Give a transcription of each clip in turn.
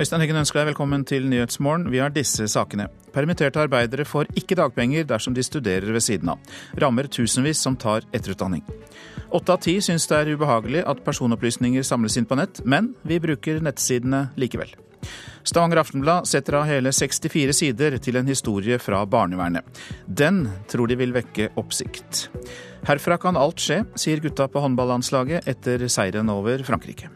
Øystein Heggen ønsker deg velkommen til Nyhetsmorgen. Vi har disse sakene. Permitterte arbeidere får ikke dagpenger dersom de studerer ved siden av. Rammer tusenvis som tar etterutdanning. Åtte av ti syns det er ubehagelig at personopplysninger samles inn på nett, men vi bruker nettsidene likevel. Stavanger Aftenblad setter av hele 64 sider til en historie fra barnevernet. Den tror de vil vekke oppsikt. Herfra kan alt skje, sier gutta på håndballandslaget etter seieren over Frankrike.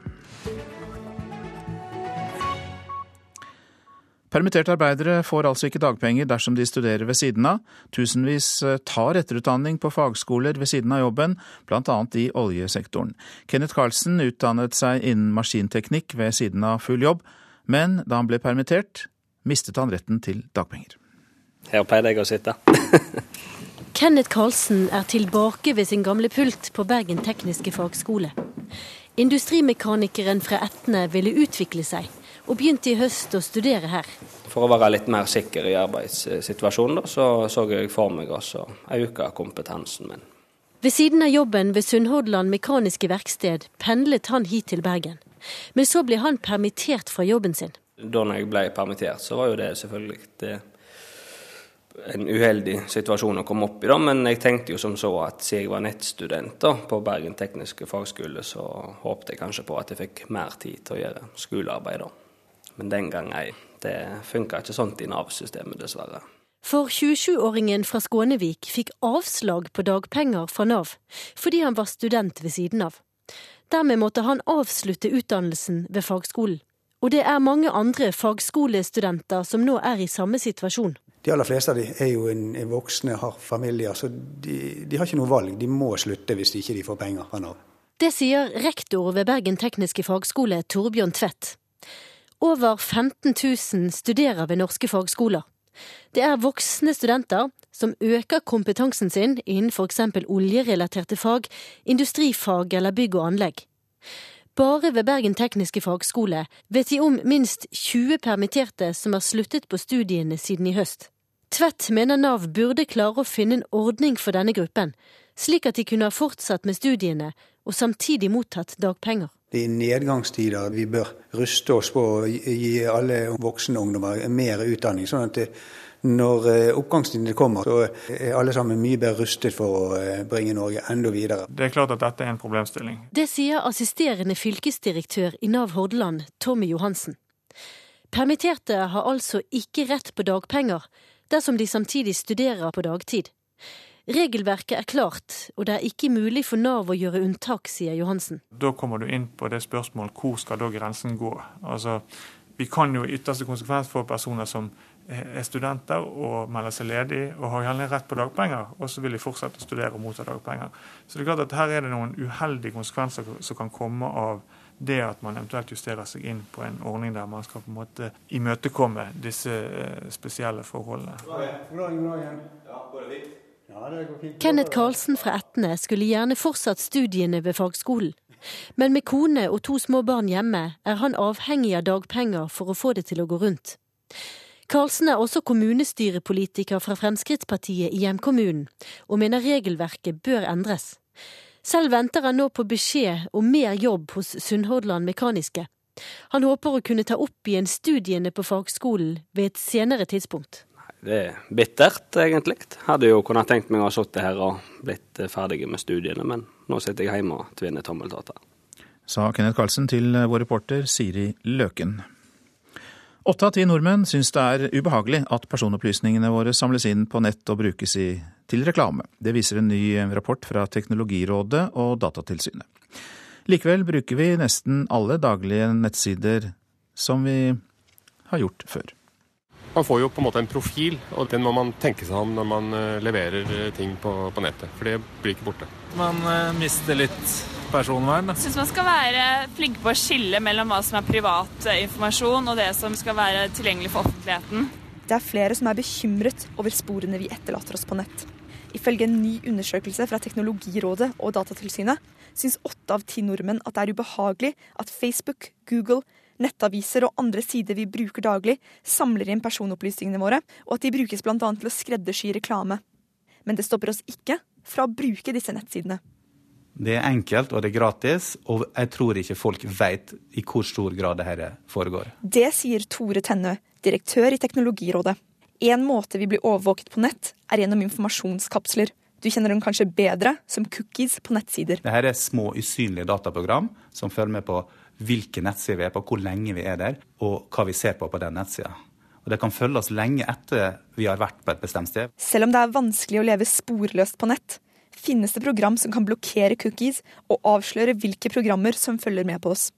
Permitterte arbeidere får altså ikke dagpenger dersom de studerer ved siden av. Tusenvis eh, tar etterutdanning på fagskoler ved siden av jobben, bl.a. i oljesektoren. Kenneth Carlsen utdannet seg innen maskinteknikk ved siden av full jobb, men da han ble permittert, mistet han retten til dagpenger. Her pleide jeg å sitte. Kenneth Karlsen er tilbake ved sin gamle pult på Bergen tekniske fagskole. Industrimekanikeren fra Etne ville utvikle seg, og begynte i høst å studere her. For å være litt mer sikker i arbeidssituasjonen, da, så så jeg for meg også å øke kompetansen min. Ved siden av jobben ved Sunnhordland Mekaniske Verksted pendlet han hit til Bergen. Men så ble han permittert fra jobben sin. Da jeg ble permittert, så var jo det selvfølgelig en uheldig situasjon å komme opp i, da, men jeg tenkte jo som så at siden jeg var nettstudent da, på Bergen tekniske fagskole, så håpte jeg kanskje på at jeg fikk mer tid til å gjøre skolearbeid. da. Men den gang ei. Det funka ikke sånt i Nav-systemet, dessverre. For 27-åringen fra Skånevik fikk avslag på dagpenger fra Nav fordi han var student ved siden av. Dermed måtte han avslutte utdannelsen ved fagskolen. Og det er mange andre fagskolestudenter som nå er i samme situasjon. De aller fleste av de er jo en, en voksne, har familier, så de, de, har ikke noe valg. De må slutte hvis de ikke får penger fra Nav. Det sier rektor ved Bergen tekniske fagskole, Torbjørn Tvedt. Over 15 000 studerer ved norske fagskoler. Det er voksne studenter som øker kompetansen sin innen f.eks. oljerelaterte fag, industrifag eller bygg og anlegg. Bare ved Bergen tekniske fagskole vet de om minst 20 permitterte som har sluttet på studiene siden i høst. Tvedt mener Nav burde klare å finne en ordning for denne gruppen, slik at de kunne ha fortsatt med studiene og samtidig mottatt dagpenger. Det er nedgangstider. Vi bør ruste oss på å gi alle voksne ungdommer mer utdanning. sånn at det når eh, oppgangstidene kommer, så er alle sammen mye bedre rustet for å eh, bringe Norge enda videre. Det er klart at dette er en problemstilling. Det sier assisterende fylkesdirektør i Nav Hordaland, Tommy Johansen. Permitterte har altså ikke rett på dagpenger dersom de samtidig studerer på dagtid. Regelverket er klart, og det er ikke mulig for Nav å gjøre unntak, sier Johansen. Da kommer du inn på det spørsmålet hvor skal da grensen gå. Altså, vi kan jo i ytterste konsekvens få personer som er studenter og melder seg ledig og har gjerne rett på dagpenger, og så vil de fortsette å studere og motta dagpenger. Så det er klart at her er det noen uheldige konsekvenser som kan komme av det at man eventuelt justerer seg inn på en ordning der man skal på en måte imøtekomme disse eh, spesielle forholdene. Kenneth Karlsen fra Etne skulle gjerne fortsatt studiene ved fagskolen. Men med kone og to små barn hjemme er han avhengig av dagpenger for å få det til å gå rundt. Karlsen er også kommunestyrepolitiker fra Fremskrittspartiet i hjemkommunen, og mener regelverket bør endres. Selv venter han nå på beskjed om mer jobb hos Sunnhordland Mekaniske. Han håper å kunne ta opp igjen studiene på fagskolen ved et senere tidspunkt. Det er bittert, egentlig. Hadde jo kunnet tenkt meg å ha sittet her og blitt ferdig med studiene, men nå sitter jeg hjemme og tvinner tommeltotter. Sa Kenneth Karlsen til vår reporter Siri Løken. Åtte av ti nordmenn syns det er ubehagelig at personopplysningene våre samles inn på nett og brukes i, til reklame. Det viser en ny rapport fra Teknologirådet og Datatilsynet. Likevel bruker vi nesten alle daglige nettsider som vi har gjort før. Man får jo på en måte en profil, og den må man tenke seg om når man eh, leverer eh, ting på, på nettet. For det blir ikke borte. Man eh, mister litt personvern. Jeg syns man skal være flink på å skille mellom hva som er privat informasjon og det som skal være tilgjengelig for offentligheten. Det er flere som er bekymret over sporene vi etterlater oss på nett. Ifølge en ny undersøkelse fra Teknologirådet og Datatilsynet syns åtte av ti nordmenn at det er ubehagelig at Facebook, Google, nettaviser og andre sider vi bruker daglig, samler inn personopplysningene våre, og at de brukes bl.a. til å skreddersy reklame. Men det stopper oss ikke fra å bruke disse nettsidene. Det er enkelt og det er gratis, og jeg tror ikke folk vet i hvor stor grad det her foregår. Det sier Tore Tennø, direktør i Teknologirådet. En måte vi blir overvåket på nett, er gjennom informasjonskapsler. Du kjenner dem kanskje bedre som cookies på nettsider. Dette er små, usynlige dataprogram som følger med på hvilke nettsider vi er på, hvor lenge vi er der, og hva vi ser på på den nettsida. Og Det kan følge oss lenge etter vi har vært på et bestemt sted. Selv om det er vanskelig å leve sporløst på nett, finnes det program som kan blokkere cookies og avsløre hvilke programmer som følger med på oss.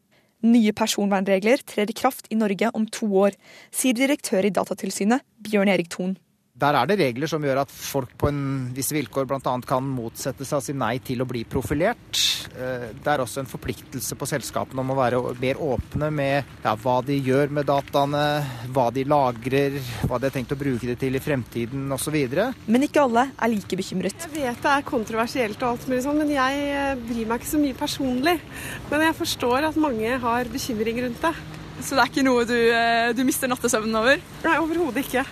Nye personvernregler trer i kraft i Norge om to år, sier direktør i Datatilsynet Bjørn Erik Thon. Der er det regler som gjør at folk på en visse vilkår bl.a. kan motsette seg og si nei til å bli profilert. Eh, det er også en forpliktelse på selskapene om å være mer åpne med ja, hva de gjør med dataene, hva de lagrer, hva de har tenkt å bruke det til i fremtiden osv. Men ikke alle er like bekymret. Jeg vet det er kontroversielt og alt mulig sånn, men jeg eh, bryr meg ikke så mye personlig. Men jeg forstår at mange har bekymring rundt det. Så det er ikke noe du, eh, du mister nattesøvnen over? Nei, overhodet ikke.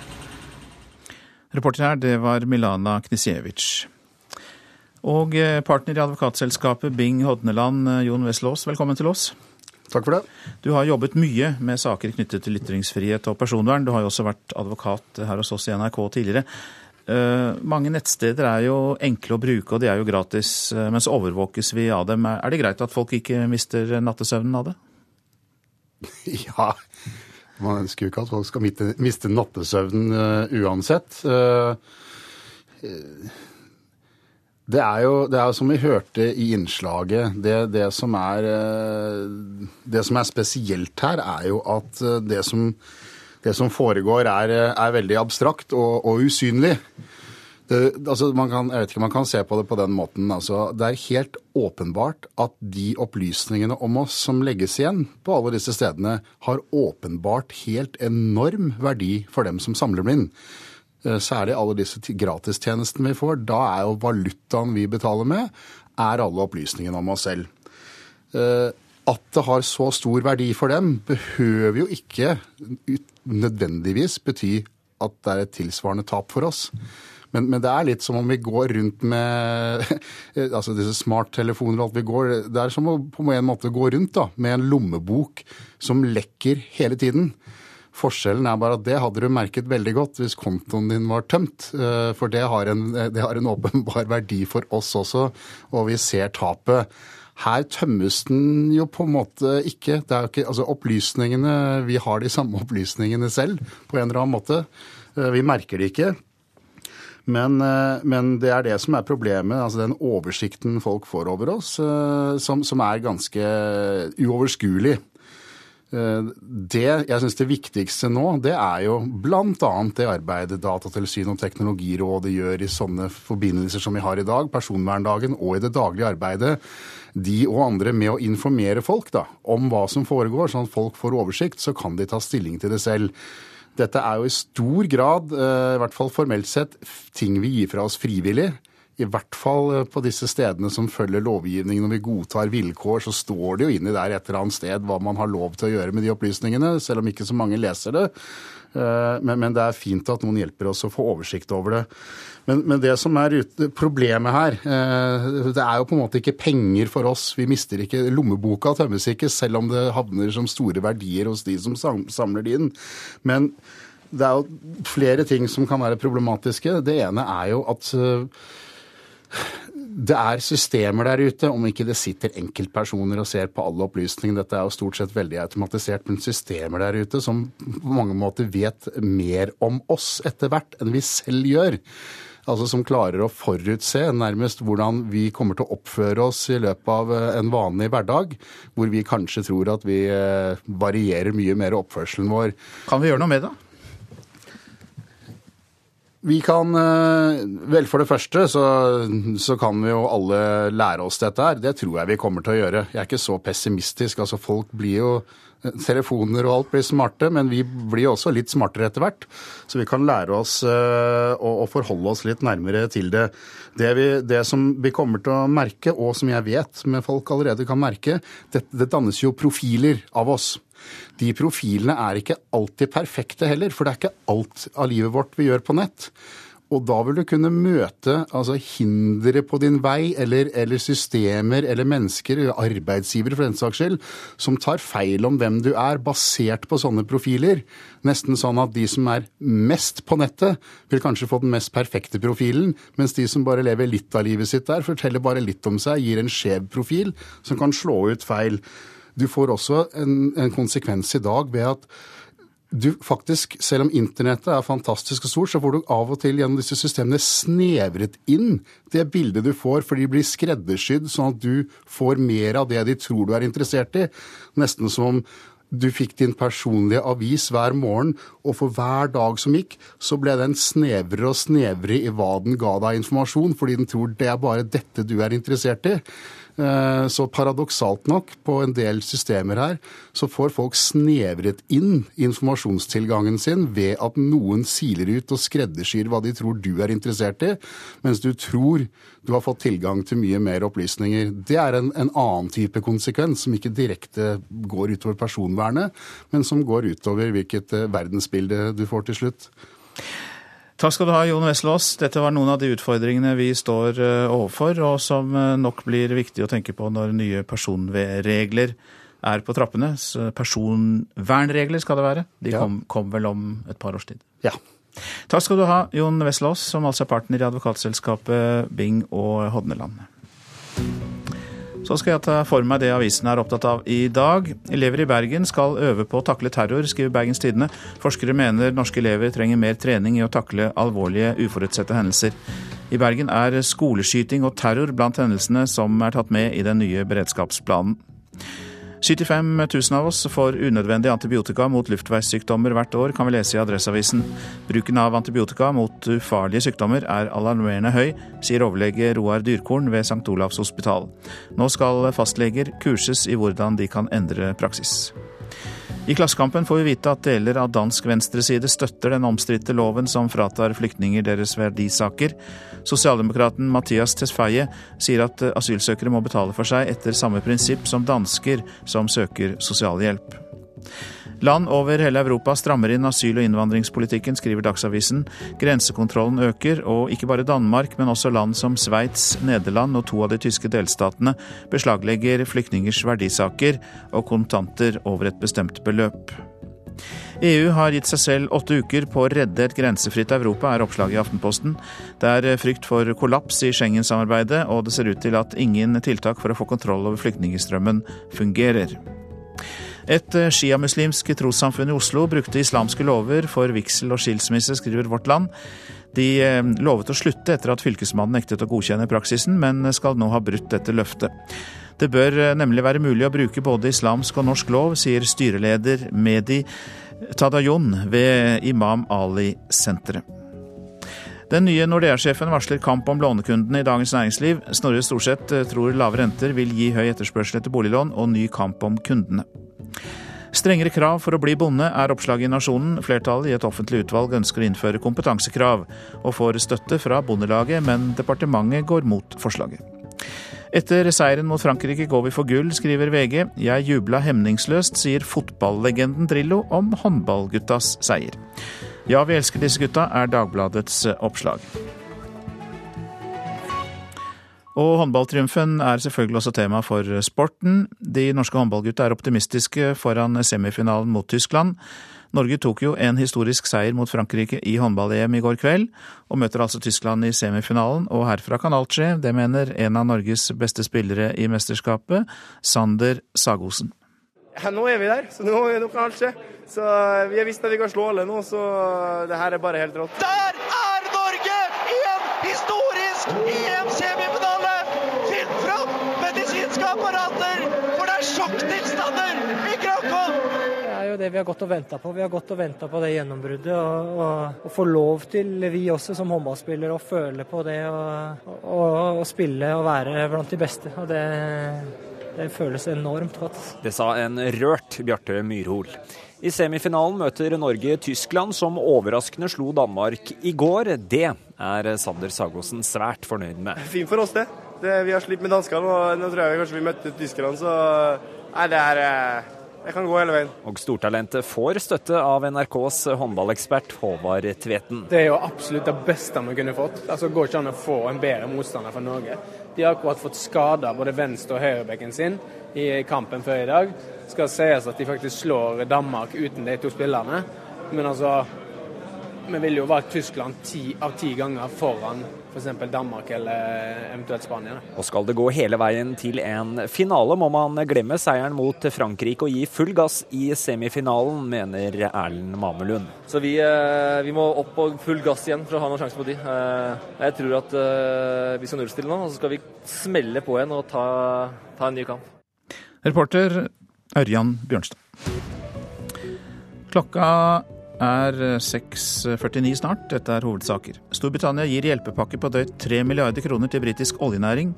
Reporter her, det var Milana Knisjevic. Og eh, partner i advokatselskapet Bing Hodneland, eh, Jon Weslås, velkommen til oss. Takk for det. Du har jobbet mye med saker knyttet til ytringsfrihet og personvern. Du har jo også vært advokat her hos oss i NRK tidligere. Uh, mange nettsteder er jo enkle å bruke, og de er jo gratis, Mens overvåkes vi av dem. Er det greit at folk ikke mister nattesøvnen av det? Ja, man ønsker jo ikke at folk skal miste, nattesøvnen uh, uansett. Uh, det er, jo, det er som vi hørte i innslaget, det, det, som er, det som er spesielt her, er jo at det som, som foregår, er, er veldig abstrakt og, og usynlig. Det, altså man kan, jeg vet ikke, om man kan se på det på den måten. Altså, det er helt åpenbart at de opplysningene om oss som legges igjen på alle disse stedene, har åpenbart helt enorm verdi for dem som samler blind. Eh, særlig alle disse gratistjenestene vi får. Da er jo valutaen vi betaler med, er alle opplysningene om oss selv. Eh, at det har så stor verdi for dem, behøver jo ikke nødvendigvis bety at det er et tilsvarende tap for oss. Men, men, det er litt som om vi går rundt med altså disse smarttelefoner og alt vi går Det er som å på en måte gå rundt da, med en lommebok som lekker hele tiden. Forskjellen er bare at det hadde du merket veldig godt hvis kontoen din var tømt. Eh, for det har en, det har en åpenbar verdi for oss også, og vi ser tapet. Her tømmes den jo på en måte ikke. Det er jo ikke altså opplysningene, Vi har de samme opplysningene selv på en eller annen måte. Eh, vi merker det ikke. Men, eh, men, det er det som er problemet. altså Den oversikten folk får over oss, eh, som, som er ganske uoverskuelig. Eh, det jeg syns det viktigste nå, det er jo bl.a. det arbeidet Datatilsynet og Teknologirådet gjør i sånne forbindelser som vi har i dag, personverndagen, og i det daglige arbeidet. De og andre med å informere folk da, om hva som foregår, sånn at folk får oversikt, så kan de ta stilling til det selv. Dette er jo i stor grad, eh, i hvert fall formelt sett, ting vi gir fra oss frivillig. I hvert fall eh, på disse stedene som følger lovgivningen. Når vi godtar vilkår, så står det jo inni der et eller annet sted hva man har lov til å gjøre med de opplysningene, selv om ikke så mange leser det. Eh, men, det er fint at noen hjelper oss å få oversikt over det. Men, det som er problemet her, eh, det er jo på en måte ikke penger for oss. Vi mister ikke Lommeboka tømmes ikke, selv om det havner som store verdier hos de som samler de inn. Men det er jo flere ting som kan være problematiske. Det ene er jo at det er systemer der ute, om ikke det sitter enkeltpersoner og ser på alle opplysningene. Dette er jo stort sett veldig automatisert, men systemer der ute som på mange måter vet mer om oss etter hvert enn vi selv gjør altså som klarer å forutse nærmest hvordan vi kommer til å oppføre oss i løpet av eh, en vanlig hverdag, hvor vi kanskje tror at vi eh, varierer mye mer oppførselen vår. Kan vi gjøre noe med det? Vi kan eh, Vel, for det første så, så, kan vi jo alle lære oss dette her. Det tror jeg vi kommer til å gjøre. Jeg er ikke så pessimistisk. Altså, folk blir jo telefoner og alt blir smarte, men vi blir også litt smartere etter hvert. Så vi kan lære oss uh, å, forholde oss litt nærmere til det. Det, vi, det, som vi kommer til å merke, og som jeg vet med folk allerede kan merke, det, det dannes jo profiler av oss. De profilene er ikke alltid perfekte heller, for det er ikke alt av livet vårt vi gjør på nett. Og da vil du kunne møte altså, hindre på din vei, eller, eller, systemer eller mennesker, eller arbeidsgivere for den saks skyld, som tar feil om hvem du er, basert på sånne profiler. Nesten sånn at de som er mest på nettet, vil kanskje få den mest perfekte profilen, mens de som bare lever litt av livet sitt der, forteller bare litt om seg, gir en skjev profil som kan slå ut feil. Du får også en, en konsekvens i dag ved at du faktisk, selv om internettet er fantastisk og stort, så får du av og til gjennom disse systemene snevret inn det bildet du får, for de blir skreddersydd sånn at du får mer av det de tror du er interessert i. Nesten som om du fikk din personlige avis hver morgen, og for hver dag som gikk, så ble den snevrere og snevrere i hva den ga deg informasjon, fordi den tror det er bare dette du er interessert i. Eh, så paradoksalt nok, på en del systemer her, så får folk snevret inn informasjonstilgangen sin ved at noen siler ut og skreddersyr hva de tror du er interessert i, mens du tror du har fått tilgang til mye mer opplysninger. Det er en, en annen type konsekvens, som ikke direkte går utover personvernet, men som går utover hvilket eh, verdensbilde du får til slutt. Takk skal du ha, Jon Veslås. Dette var noen av de utfordringene vi står eh, overfor, og som eh, nok blir viktig å tenke på når nye personregler er på trappene. Personvernregler skal det være. De kom, kom, vel om et par års tid. Ja. Takk skal du ha, Jon Veslås, som altså er partner i advokatselskapet Bing og Hodneland. Så skal jeg ta for meg det avisen er opptatt av i dag. Elever i Bergen skal øve på å takle terror, skriver Bergens Tidende. Forskere mener norske elever trenger mer trening i å takle alvorlige, uforutsette hendelser. I Bergen er skoleskyting og terror blant hendelsene som er tatt med i den nye beredskapsplanen. 75 000 av oss får unødvendig antibiotika mot luftveissykdommer hvert år, kan vi lese i Adresseavisen. Bruken av antibiotika mot ufarlige sykdommer er alarmerende høy, sier overlege Roar Dyrkorn ved St. Olavs hospital. Nå skal fastleger kurses i hvordan de kan endre praksis. I Klassekampen får vi vite at deler av dansk venstreside støtter den omstridte loven som fratar flyktninger deres verdisaker. Sosialdemokraten Mathias Tesfaye sier at asylsøkere må betale for seg etter samme prinsipp som dansker som søker sosialhjelp. Land over hele Europa strammer inn asyl- og innvandringspolitikken, skriver Dagsavisen. Grensekontrollen øker, og ikke bare Danmark, men også land som Sveits, Nederland og to av de tyske delstatene beslaglegger flyktningers verdisaker og kontanter over et bestemt beløp. EU har gitt seg selv åtte uker på å redde et grensefritt Europa, er oppslaget i Aftenposten. Det er frykt for kollaps i Schengen-samarbeidet, og det ser ut til at ingen tiltak for å få kontroll over flyktningstrømmen fungerer. Et eh, sjiamuslimsk trossamfunn i Oslo brukte islamske lover for vigsel og skilsmisse, skriver Vårt Land. De eh, lovet å slutte etter at fylkesmannen nektet å godkjenne praksisen, men skal nå ha brutt dette løftet. Det bør eh, nemlig være mulig å bruke både islamsk og norsk lov, sier styreleder Medi Tadayon ved Imam Ali-senteret. Den nye Nordea-sjefen varsler kamp om lånekundene i Dagens Næringsliv. Snorre Storseth tror lave renter vil gi høy etterspørsel etter boliglån og ny kamp om kundene. Strengere krav for å bli bonde er oppslaget i Nasjonen. Flertallet i et offentlig utvalg ønsker å innføre kompetansekrav, og får støtte fra Bondelaget, men departementet går mot forslaget. Etter seieren mot Frankrike går vi for gull, skriver VG. Jeg jubla hemningsløst, sier fotballegenden Drillo om håndballguttas seier. Ja, vi elsker disse gutta, er Dagbladets oppslag. Og håndballtriumfen er selvfølgelig også tema for sporten. De norske håndballgutta er optimistiske foran semifinalen mot Tyskland. Norge tok jo en historisk seier mot Frankrike i håndball-EM i går kveld, og møter altså Tyskland i semifinalen. Og herfra kan alt skje, det mener en av Norges beste spillere i mesterskapet, Sander Sagosen. Ja, nå er vi der, så nå, nå kan alt skje. Så Vi har visst at vi kan slå alle nå, så det her er bare helt rått. Der er Norge i en historisk EM-semifinale! medisinske apparater, for det er sjokktilstander i Krakow! Det er jo det vi har gått og venta på. Vi har gått og venta på det gjennombruddet. Og, og, og, få lov til, vi også som håndballspillere, å føle på det og, og, spille og være blant de beste. Og det, det føles enormt godt. Det sa en rørt Bjarte Myrhol. I semifinalen møter Norge Tyskland, som overraskende slo Danmark i går. Det er Sander Sagosen svært fornøyd med. Fint for oss, det. det vi har slitt med danskene, og nå tror jeg kanskje vi møtte tyskerne, så nei, det er, Jeg kan gå hele veien. Og stortalentet får støtte av NRKs håndballekspert Håvard Tveten. Det er jo absolutt det beste vi kunne fått. Altså går ikke an å få en bedre motstander for Norge. De har akkurat fått skada både venstre- og høyrebekken sin i kampen før i dag. Det Skal sies at de faktisk slår Danmark uten de to spillerne. Men altså vi vil jo være Tyskland ti av ti ganger foran f.eks. For Danmark eller eventuelt Spania. Og skal det gå hele veien til en finale, må man glemme seieren mot Frankrike og gi full gass i semifinalen, mener Erlend Mamelund. Så vi, eh, vi, må opp på full gass igjen for å ha noen sjanse på de. Eh, jeg tror at eh, vi skal nullstille nå, og så skal vi smelle på igjen og ta, ta en ny kamp. Reporter Ørjan Bjørnstad. Klokka er 6.49 snart. Dette er hovedsaker. Storbritannia gir hjelpepakke på drøyt 3 milliarder kroner til britisk oljenæring.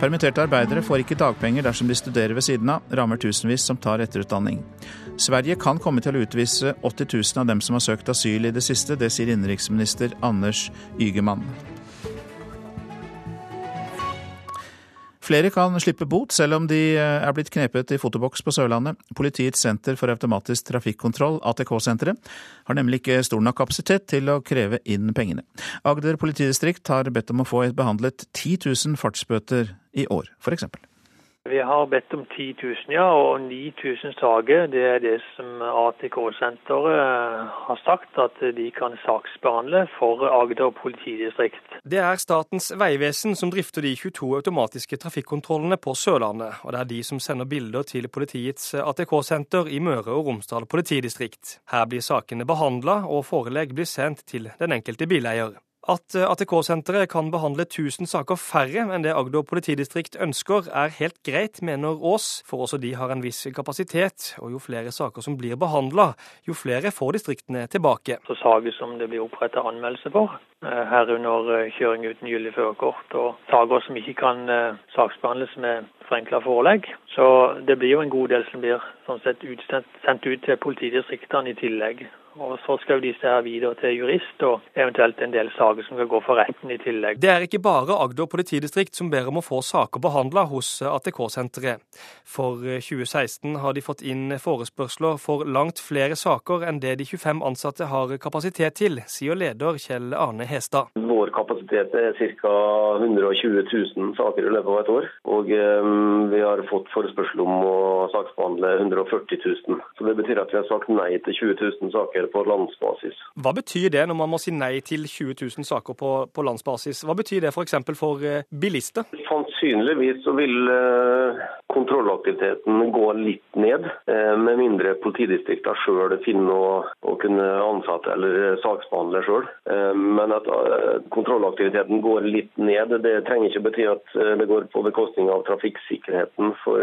Permitterte arbeidere får ikke dagpenger dersom de studerer ved siden av. Rammer tusenvis som tar etterutdanning. Sverige kan komme til å utvise 80 000 av dem som har søkt asyl i det siste. Det sier innenriksminister Anders Ygemann. Flere kan slippe bot, selv om de eh, er blitt knepet i fotoboks på Sørlandet. Politiets senter for automatisk trafikkontroll, ATK-senteret, har nemlig ikke stor nok kapasitet til å kreve inn pengene. Agder politidistrikt har bedt om å få behandlet 10 000 fartsbøter i år, f.eks. Vi har bedt om 10 000, ja, og 9000 saker. Det er det som ATK-senteret eh, har sagt at de kan saksbehandle for Agder politidistrikt. Det er Statens vegvesen som drifter de 22 automatiske trafikkontrollene på Sørlandet, og det er de som sender bilder til politiets ATK-senter i Møre og Romsdal politidistrikt. Her blir sakene behandla, og forelegg blir sendt til den enkelte bileier. At eh, ATK-senteret kan behandle 1000 saker færre enn det Agder politidistrikt ønsker, er helt greit, mener Aas, for også de har en viss kapasitet. Og jo flere saker som blir behandla, jo flere får distriktene tilbake. Så Saker som det blir opprettet anmeldelse for, herunder eh, kjøring uten gyldig førerkort, og saker som ikke kan saksbehandles med forenkla forelegg. Så det blir jo en god del som blir sånn sett utsendt, sendt ut til politidistriktene i tillegg. Og Så skal jo disse her videre til jurist, og eventuelt en del saker som skal gå for retten i tillegg. Det er ikke bare Agder politidistrikt som ber om å få saker behandla hos ATK-senteret. For 2016 har de fått inn forespørsler for langt flere saker enn det de 25 ansatte har kapasitet til, sier leder Kjell Arne Hestad. Vår kapasitet er ca. 120 000 saker i løpet av et år. Og um, vi har fått forespørsel om å saksbehandle 140 000. Så det betyr at vi har sagt nei til 20 000 saker saker på landsbasis. Hva betyr det når man må si nei til 20 000 saker på, på landsbasis? Hva betyr det f.eks. for, for eh, bilister? Sannsynligvis så vil eh, kontrollaktiviteten gå litt ned, eh, med mindre politidistriktene sjøl finner å, å, kunne ansette eller saksbehandle sjøl. Men at kontrollaktiviteten går litt ned, det trenger ikke bety at det går på bekostning av trafikksikkerheten. For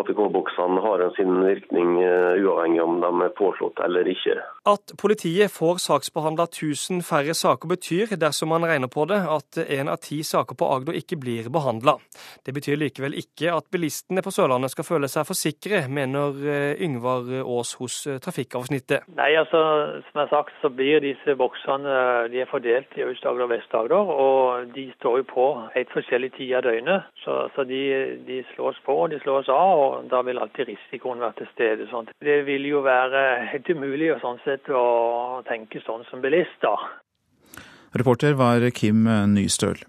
ATK-boksene har sin virkning uavhengig om de er påslått eller ikke. At politiet får saksbehandla 1000 færre saker betyr, dersom man regner på det, at én av ti saker på Agder ikke blir behandla. Det betyr likevel ikke at bilistene på Sørlandet skal føle seg for sikre, mener eh, Yngvar Aas hos eh, Trafikkavsnittet. Nei, altså, som jeg har sagt, så blir disse boksene de er fordelt i Aust-Agder og Vest-Agder, og de står jo på helt forskjellig tid av døgnet. Så, så de, de, slås på og de slås av, og da vil alltid risikoen være til stede. Sånn. Det vil jo være helt umulig sånn sett å tenke sånn som bilist, da. Reporter var Kim Nystøl.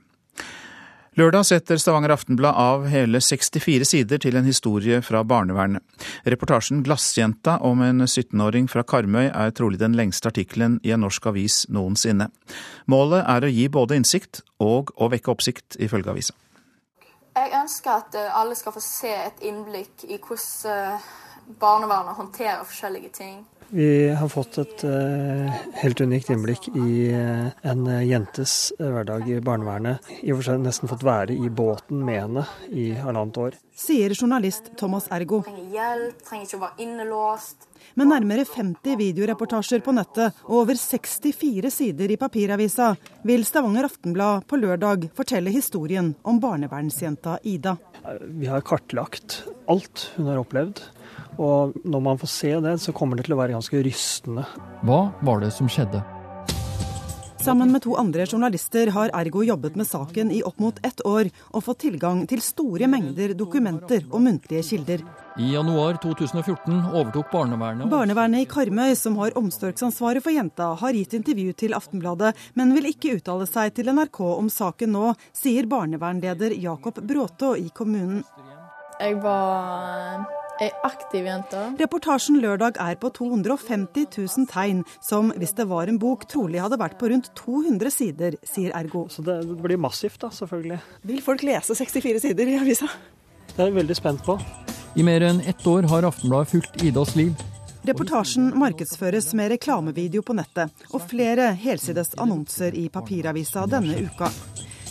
Lørdag setter Stavanger Aftenblad av hele 64 sider til en historie fra barnevernet. Reportasjen 'Glassjenta' om en 17-åring fra Karmøy er trolig den lengste artikkelen i en norsk avis noensinne. Målet er å gi både innsikt og å vekke oppsikt, ifølge avisa. Jeg ønsker at eh, alle skal få se et innblikk i hvordan eh, barnevernet håndterer forskjellige ting. Vi har fått et uh, helt unikt innblikk i uh, en jentes hverdag i barnevernet. I og for seg nesten fått være i båten med henne i halvannet år. Sier journalist Thomas Ergo. Trenger hjelp, trenger ikke å være innelåst. Med nærmere 50 videoreportasjer på nettet og over 64 sider i papiravisa vil Stavanger Aftenblad på lørdag fortelle historien om barnevernsjenta Ida. Vi har kartlagt alt hun har opplevd. Og når man får se det, så kommer det til å være ganske rystende. Hva var det som skjedde? Sammen med to andre journalister har Ergo jobbet med saken i opp mot ett år og fått tilgang til store mengder dokumenter og muntlige kilder. I januar 2014 overtok barnevernet Barnevernet i Karmøy, som har omsorgsansvaret for jenta, har gitt intervju til Aftenbladet, men vil ikke uttale seg til NRK om saken nå, sier barnevernleder Jakob Bråtå i kommunen. Jeg var ei aktiv jente. Reportasjen lørdag er på 250 000 tegn, som hvis det var en bok trolig hadde vært på rundt 200 sider, sier Ergo. Så det blir massivt, da, selvfølgelig. Vil folk lese 64 sider i avisa? Det er jeg veldig spent på. I mer enn ett år har Aftenbladet fulgt Idas liv. Reportasjen markedsføres med reklamevideo på nettet og flere helsides annonser i papiravisa denne uka.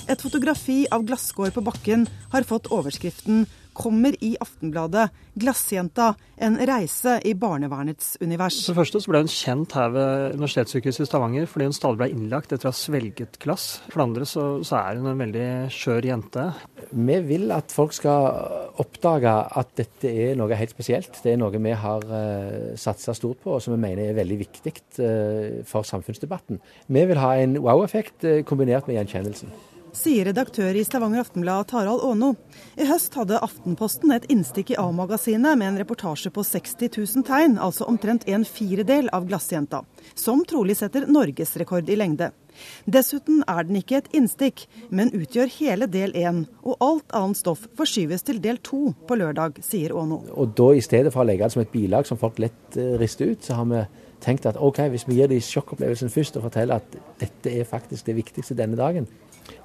Et fotografi av glasskår på bakken har fått overskriften 'Kommer i Aftenbladet. Glassjenta. En reise i barnevernets univers'. For det første så ble hun kjent her ved Universitetssykehuset i Stavanger fordi hun stadig ble innlagt etter å ha svelget glass. For det andre så, så er hun en veldig skjør jente. Vi vil at folk skal oppdage at dette er noe helt spesielt. Det er noe vi har uh, satsa stort på, og som vi mener er veldig viktig uh, for samfunnsdebatten. Vi vil ha en wow-effekt uh, kombinert med gjenkjennelsen sier redaktør i Stavanger Aftenblad Tarald Aano. I høst hadde Aftenposten et innstikk i A-magasinet med en reportasje på 60 000 tegn, altså omtrent en firedel av Glassjenta, som trolig setter norgesrekord i lengde. Dessuten er den ikke et innstikk, men utgjør hele del én, og alt annet stoff forskyves til del to på lørdag, sier Aano. Og da i stedet for å legge det som et bilag som folk lett rister ut, så har vi tenkt at OK, hvis vi gir de sjokkopplevelsen først og forteller at dette er faktisk det viktigste denne dagen,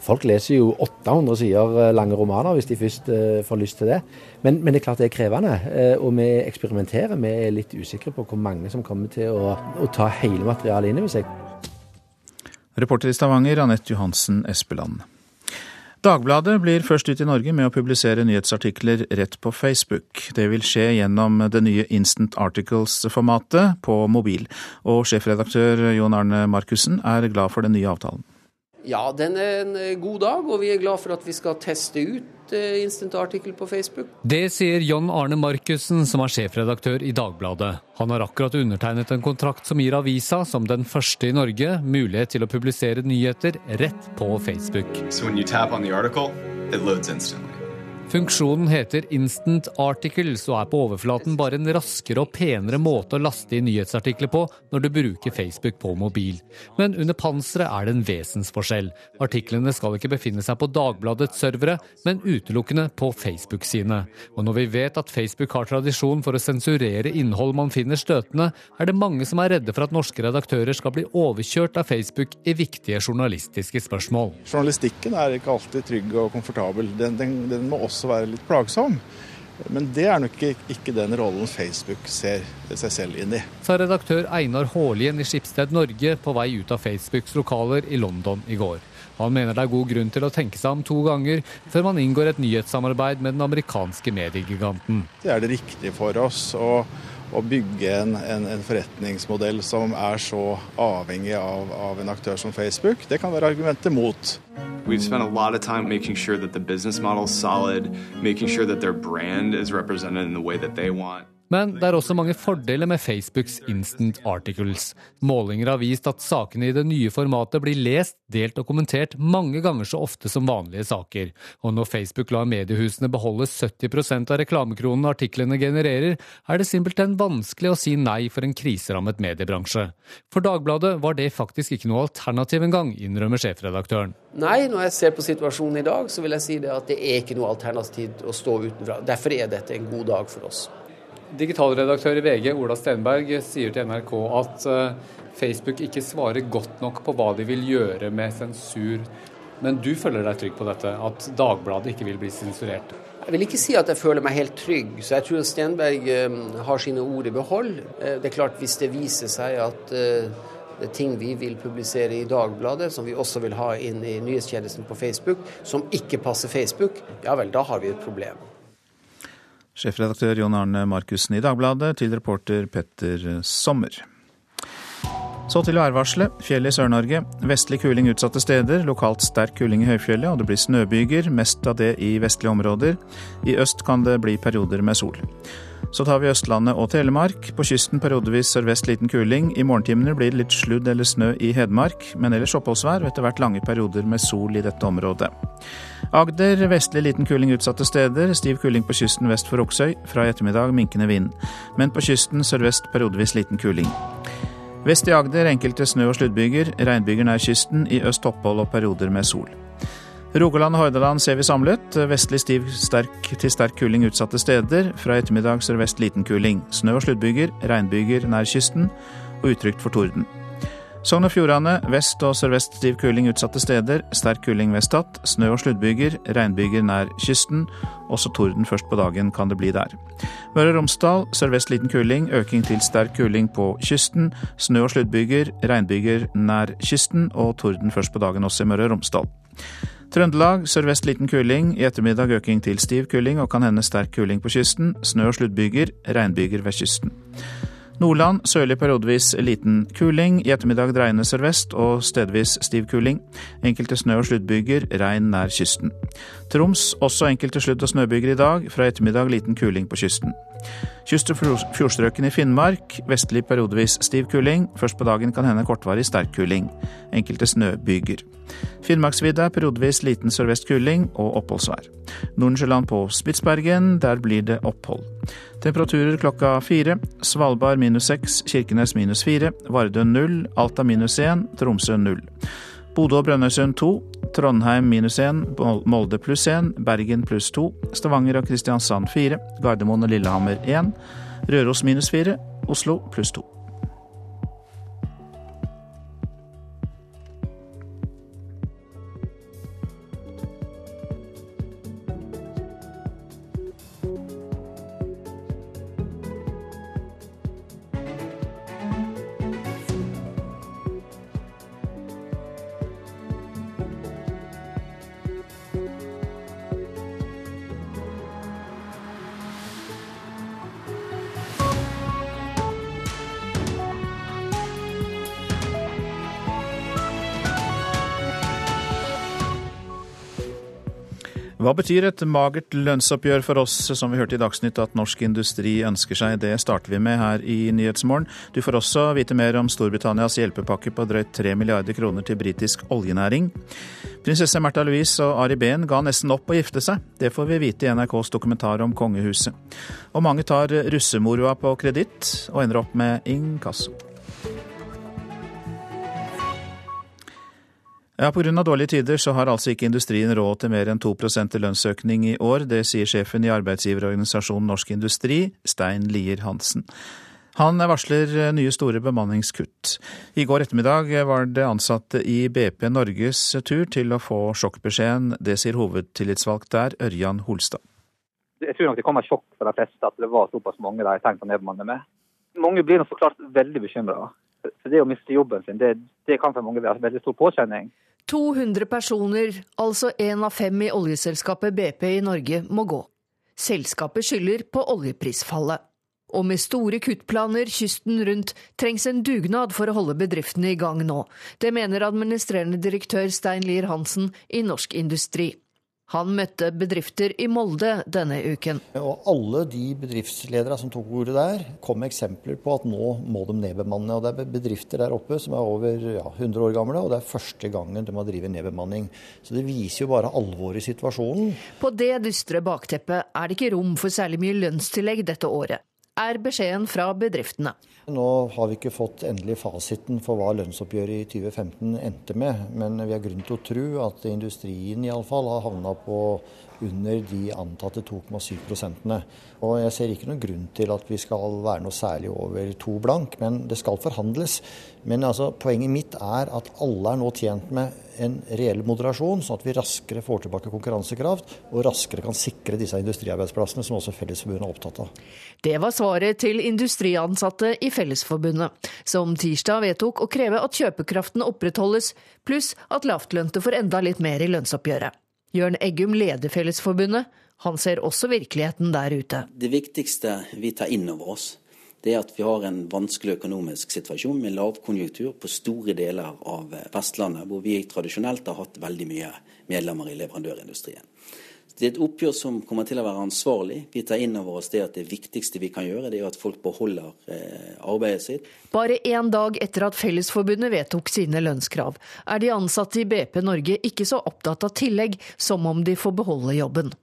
Folk leser jo 800 sider eh, lange romaner hvis de først uh, får lyst til det. Men, men, det er klart det er krevende. Uh, og vi eksperimenterer. Vi er litt usikre på hvor mange som kommer til å, å ta hele materialet inn over seg. Reporter i Stavanger, Anette Johansen Espeland. Dagbladet blir først ut i Norge med å publisere nyhetsartikler rett på Facebook. Det vil skje gjennom det nye Instant Articles-formatet på mobil. Og sjefredaktør Jon Arne Markussen er glad for den nye avtalen. Ja, den er en eh, god dag, og vi er glad for at vi skal teste ut eh, Instant Article på Facebook. Det sier John Arne Markussen, som er sjefredaktør i Dagbladet. Han har akkurat undertegnet en kontrakt som gir avisa, som den første i Norge, mulighet til å publisere nyheter rett på Facebook. So when you tap on the article, it loads instantly. Funksjonen heter Instant Articles og er på overflaten bare en raskere og penere måte å laste inn nyhetsartikler på når du bruker Facebook på mobil. Men under panseret er det en vesensforskjell. Artiklene skal ikke befinne seg på Dagbladets servere, men utelukkende på Facebook sine. Og når vi vet at Facebook har tradisjon for å sensurere innhold man finner støtende, er det mange som er redde for at norske redaktører skal bli overkjørt av Facebook i viktige journalistiske spørsmål. Journalistikken er ikke alltid trygg og komfortabel. Den, den, den må også også være litt plagsom. Men det er nok ikke den rollen Facebook ser seg selv inn i. Sa redaktør Einar Haalien i Skipsted Norge på vei ut av Facebooks lokaler i London i går. Han mener det er god grunn til å tenke seg om to ganger før man inngår et nyhetssamarbeid med den amerikanske mediegiganten. Det er det riktige for oss. og å bygge en, en, en, forretningsmodell som er så avhengig av, av, en aktør som Facebook, det kan være argumenter mot. We've spent a lot of time making sure that the business model is solid, making sure that their brand is represented in the way that they want. Men det er også mange fordeler med Facebooks Instant Articles. Målinger har vist at sakene i det nye formatet blir lest, delt og kommentert mange ganger så ofte som vanlige saker. Og når Facebook lar mediehusene beholde 70% av reklamekronene artiklene genererer, er det simpelthen vanskelig å si nei for en kriserammet mediebransje. For Dagbladet var det faktisk ikke noe alternativ engang, innrømmer sjefredaktøren. Nei, når jeg ser på situasjonen i dag, så vil jeg si det at det er ikke noe alternativ å stå utenfra. Derfor er dette en god dag for oss. Digitalredaktør i VG, Ola Stenberg, sier til NRK at eh, Facebook ikke svarer godt nok på hva de vil gjøre med sensur. Men du føler deg trygg på dette, at Dagbladet ikke vil bli sensurert? Jeg vil ikke si at jeg føler meg helt trygg, så jeg tror Stenberg eh, har sine ord i behold. Eh, det er klart Hvis det viser seg at det er ting vi vil publisere i Dagbladet, som vi også vil ha inn i nyhetstjenesten på Facebook, som ikke passer Facebook, ja vel, da har vi et problem. Sjefredaktør Jon Arne Markussen i Dagbladet til reporter Petter Sommer. Så til værvarselet. Fjell i Sør-Norge. Vestlig kuling utsatte steder. Lokalt sterk kuling i høyfjellet, og det blir snøbyger, mest av det i vestlige områder. I øst kan det bli perioder med sol. Så tar vi Østlandet og Telemark. På kysten periodevis sørvest liten kuling. I morgentimene blir det litt sludd eller snø i Hedmark, men ellers oppholdsvær og etter hvert lange perioder med sol i dette området. Agder vestlig liten kuling utsatte steder. Stiv kuling på kysten vest for Oksøy. Fra i ettermiddag minkende vind. Men på kysten sørvest periodevis liten kuling. Vest i Agder enkelte snø- og sluddbyger. Regnbyger nær kysten. I øst opphold og perioder med sol. Rogaland og Hordaland ser vi samlet. Vestlig stiv sterk til sterk kuling utsatte steder. Fra ettermiddag sørvest liten kuling. Snø- og sluddbyger, regnbyger nær kysten og utrygt for torden. Sogn og Fjordane vest og sørvest stiv kuling utsatte steder. Sterk kuling ved Stad. Snø- og sluddbyger, regnbyger nær kysten. Også torden først på dagen kan det bli der. Møre og Romsdal sørvest liten kuling, øking til sterk kuling på kysten. Snø- og sluddbyger, regnbyger nær kysten og torden først på dagen også i Møre og Romsdal. Trøndelag sørvest liten kuling, i ettermiddag øking til stiv kuling og kan hende sterk kuling på kysten. Snø- og sluddbyger, regnbyger ved kysten. Nordland sørlig periodevis liten kuling, i ettermiddag dreiende sørvest og stedvis stiv kuling. Enkelte snø- og sluddbyger, regn nær kysten. Troms også enkelte sludd- og snøbyger i dag, fra ettermiddag liten kuling på kysten. Kyst- og fjordstrøkene i Finnmark vestlig periodevis stiv kuling. Først på dagen kan hende kortvarig sterk kuling. Enkelte snøbyger. Finnmarksvidda periodevis liten sørvest kuling og oppholdsvær. Nordensjøland på Spitsbergen, der blir det opphold. Temperaturer klokka fire. Svalbard minus seks, Kirkenes minus fire, Vardø null, Alta minus én, Tromsø null. Bodø og Brønnøysund 2, Trondheim minus 1, Molde pluss 1, Bergen pluss 2, Stavanger og Kristiansand 4, Gardermoen og Lillehammer 1, Røros minus 4, Oslo pluss to. Hva betyr et magert lønnsoppgjør for oss, som vi hørte i Dagsnytt at norsk industri ønsker seg? Det starter vi med her i Nyhetsmorgen. Du får også vite mer om Storbritannias hjelpepakke på drøyt 3 milliarder kroner til britisk oljenæring. Prinsesse Märtha Louise og Ari Behn ga nesten opp å gifte seg. Det får vi vite i NRKs dokumentar om kongehuset. Og mange tar russemoroa på kreditt, og ender opp med inkasso. Ja, Pga. dårlige tider så har altså ikke industrien råd til mer enn 2 i lønnsøkning i år. Det sier sjefen i arbeidsgiverorganisasjonen Norsk Industri, Stein Lier Hansen. Han varsler nye store bemanningskutt. I går ettermiddag var det ansatte i BP Norges tur til å få sjokkbeskjeden. Det sier hovedtillitsvalgt der, Ørjan Holstad. Jeg tror nok det kommer sjokk for de fleste at det var såpass mange de tenkte å nedbemanne med. Mange blir nok så klart veldig bekymra. For det å miste jobben sin, det, det kan for mange være en veldig stor påkjenning. 200 personer, altså én av fem i oljeselskapet BP i Norge, må gå. Selskapet skylder på oljeprisfallet. Og med store kuttplaner kysten rundt trengs en dugnad for å holde bedriftene i gang nå. Det mener administrerende direktør Stein Lier Hansen i Norsk Industri. Han møtte bedrifter i Molde denne uken. Og alle de bedriftsledere som tok ordet der, kom med eksempler på at nå må de nedbemanne. Og det er bedrifter der oppe som er over ja, 100 år gamle, og det er første gangen de har drevet nedbemanning. Så det viser jo bare alvoret i situasjonen. På det dystre bakteppet er det ikke rom for særlig mye lønnstillegg dette året er beskjeden fra bedriftene. Nå har vi ikke fått endelig fasiten for hva lønnsoppgjøret i 2015 endte med, men vi har grunn til å tro at industrien iallfall har havna på under de antatte 2,7 prosentene. Og jeg ser ikke noen grunn til at vi skal være noe særlig over to blank, men det skal forhandles. Men altså, poenget mitt er at alle er nå tjent med en reell moderasjon, sånn at vi raskere får tilbake konkurransekraft og raskere kan sikre disse industriarbeidsplassene som også Fellesforbundet er opptatt av. Det var svaret til industriansatte i Fellesforbundet, som tirsdag vedtok å kreve at kjøpekraften opprettholdes, pluss at lavtlønte får enda litt mer i lønnsoppgjøret. Jørn Eggum leder Fellesforbundet. Han ser også virkeligheten der ute. Det viktigste vi tar inn over oss, det er at vi har en vanskelig økonomisk situasjon med lavkonjunktur på store deler av Vestlandet, hvor vi tradisjonelt har hatt veldig mye medlemmer i leverandørindustrien. Det er et oppgjør som kommer til å være ansvarlig. Vi tar inn over oss det at det viktigste vi kan gjøre, det er at folk beholder eh, arbeidet sitt. Bare én dag etter at Fellesforbundet vedtok sine lønnskrav, er de ansatte i BP Norge ikke så opptatt av tillegg som om de får beholde jobben.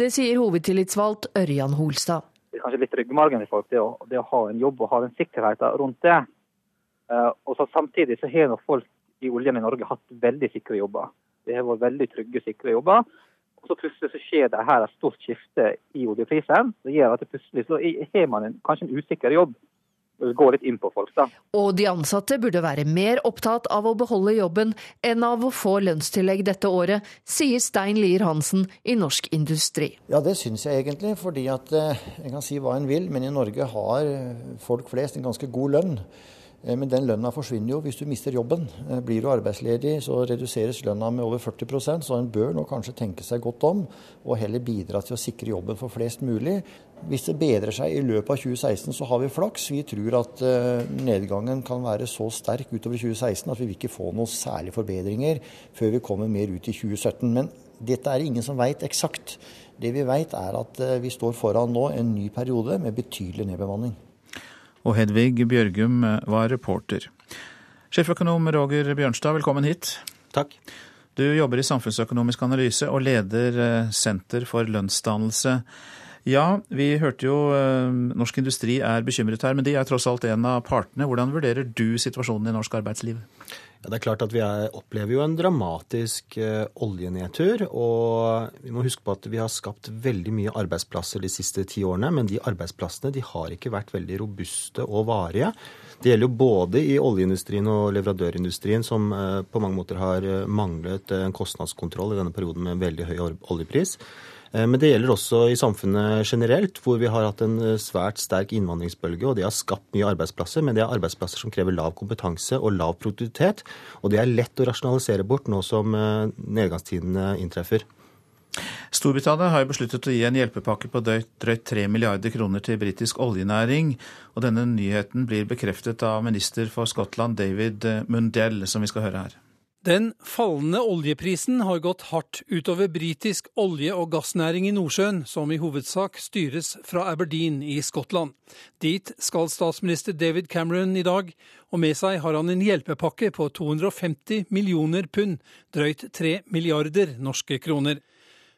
Det sier hovedtillitsvalgt Ørjan Holstad. Det er kanskje litt ryggmargen i folk, det å, det å, ha en jobb og ha den sikkerheten rundt det. Uh, og så Samtidig så har folk i oljen i Norge hatt veldig sikre jobber. Det har vært veldig trygge, sikre jobber. Og så plutselig så skjer det her et stort skifte i oljeprisen. Det gjør at det plutselig så har man en, kanskje en usikker jobb. Det går litt inn på folk, da. Og de ansatte burde være mer opptatt av å beholde jobben enn av å få lønnstillegg dette året, sier Stein Lier Hansen i Norsk Industri. Ja, det syns jeg egentlig. fordi at en jeg kan si hva en vil, men i Norge har folk flest en ganske god lønn. Eh, men den lønna forsvinner jo hvis du mister jobben. Eh, blir du arbeidsledig, så reduseres lønna med over 40% så en bør nå kanskje tenke seg godt om og heller bidra til å sikre jobben for flest mulig. Hvis det bedrer seg i løpet av 2016, så har vi flaks. Vi tror at eh, nedgangen kan være så sterk utover 2016 at vi vil ikke få noen særlige forbedringer før vi kommer mer ut i 2017. Men dette er ingen som veit eksakt. Det vi veit er at vi står foran nå en ny periode med betydelig nedbemanning og Hedvig Bjørgum var reporter. Sjeføkonom Roger Bjørnstad, velkommen hit. Takk. Du jobber i samfunnsøkonomisk analyse og leder eh, Senter for lønnsdannelse. Ja, vi hørte jo eh, Norsk Industri er bekymret her, men de er tross alt en av partene. Hvordan vurderer du situasjonen i norsk arbeidsliv? Ja, det er klart at Vi er, opplever jo en dramatisk uh, oljenedtur. Og vi må huske på at vi har skapt veldig mye arbeidsplasser de siste ti årene. Men de arbeidsplassene de har ikke vært veldig robuste og varige. Det gjelder jo både i oljeindustrien og leverandørindustrien, som uh, på mange måter har uh, manglet en kostnadskontroll i denne perioden med veldig høy oljepris. Eh, men det gjelder også i samfunnet generelt, hvor vi har hatt en eh, svært sterk innvandringsbølge. og Det har skapt mye arbeidsplasser, men det er arbeidsplasser som krever lav kompetanse og lav produktivitet. Og det er lett å rasjonalisere bort nå som eh, nedgangstidene inntreffer. Storbritannia har jo besluttet å gi en hjelpepakke på drøyt 3 milliarder kroner til britisk oljenæring. og Denne nyheten blir bekreftet av minister for Skottland David Mundell, som vi skal høre her. Den fallende oljeprisen har gått hardt utover britisk olje- og gassnæring i Nordsjøen, som i hovedsak styres fra Aberdeen i Skottland. Dit skal statsminister David Cameron i dag, og med seg har han en hjelpepakke på 250 millioner pund, drøyt 3 milliarder norske kroner.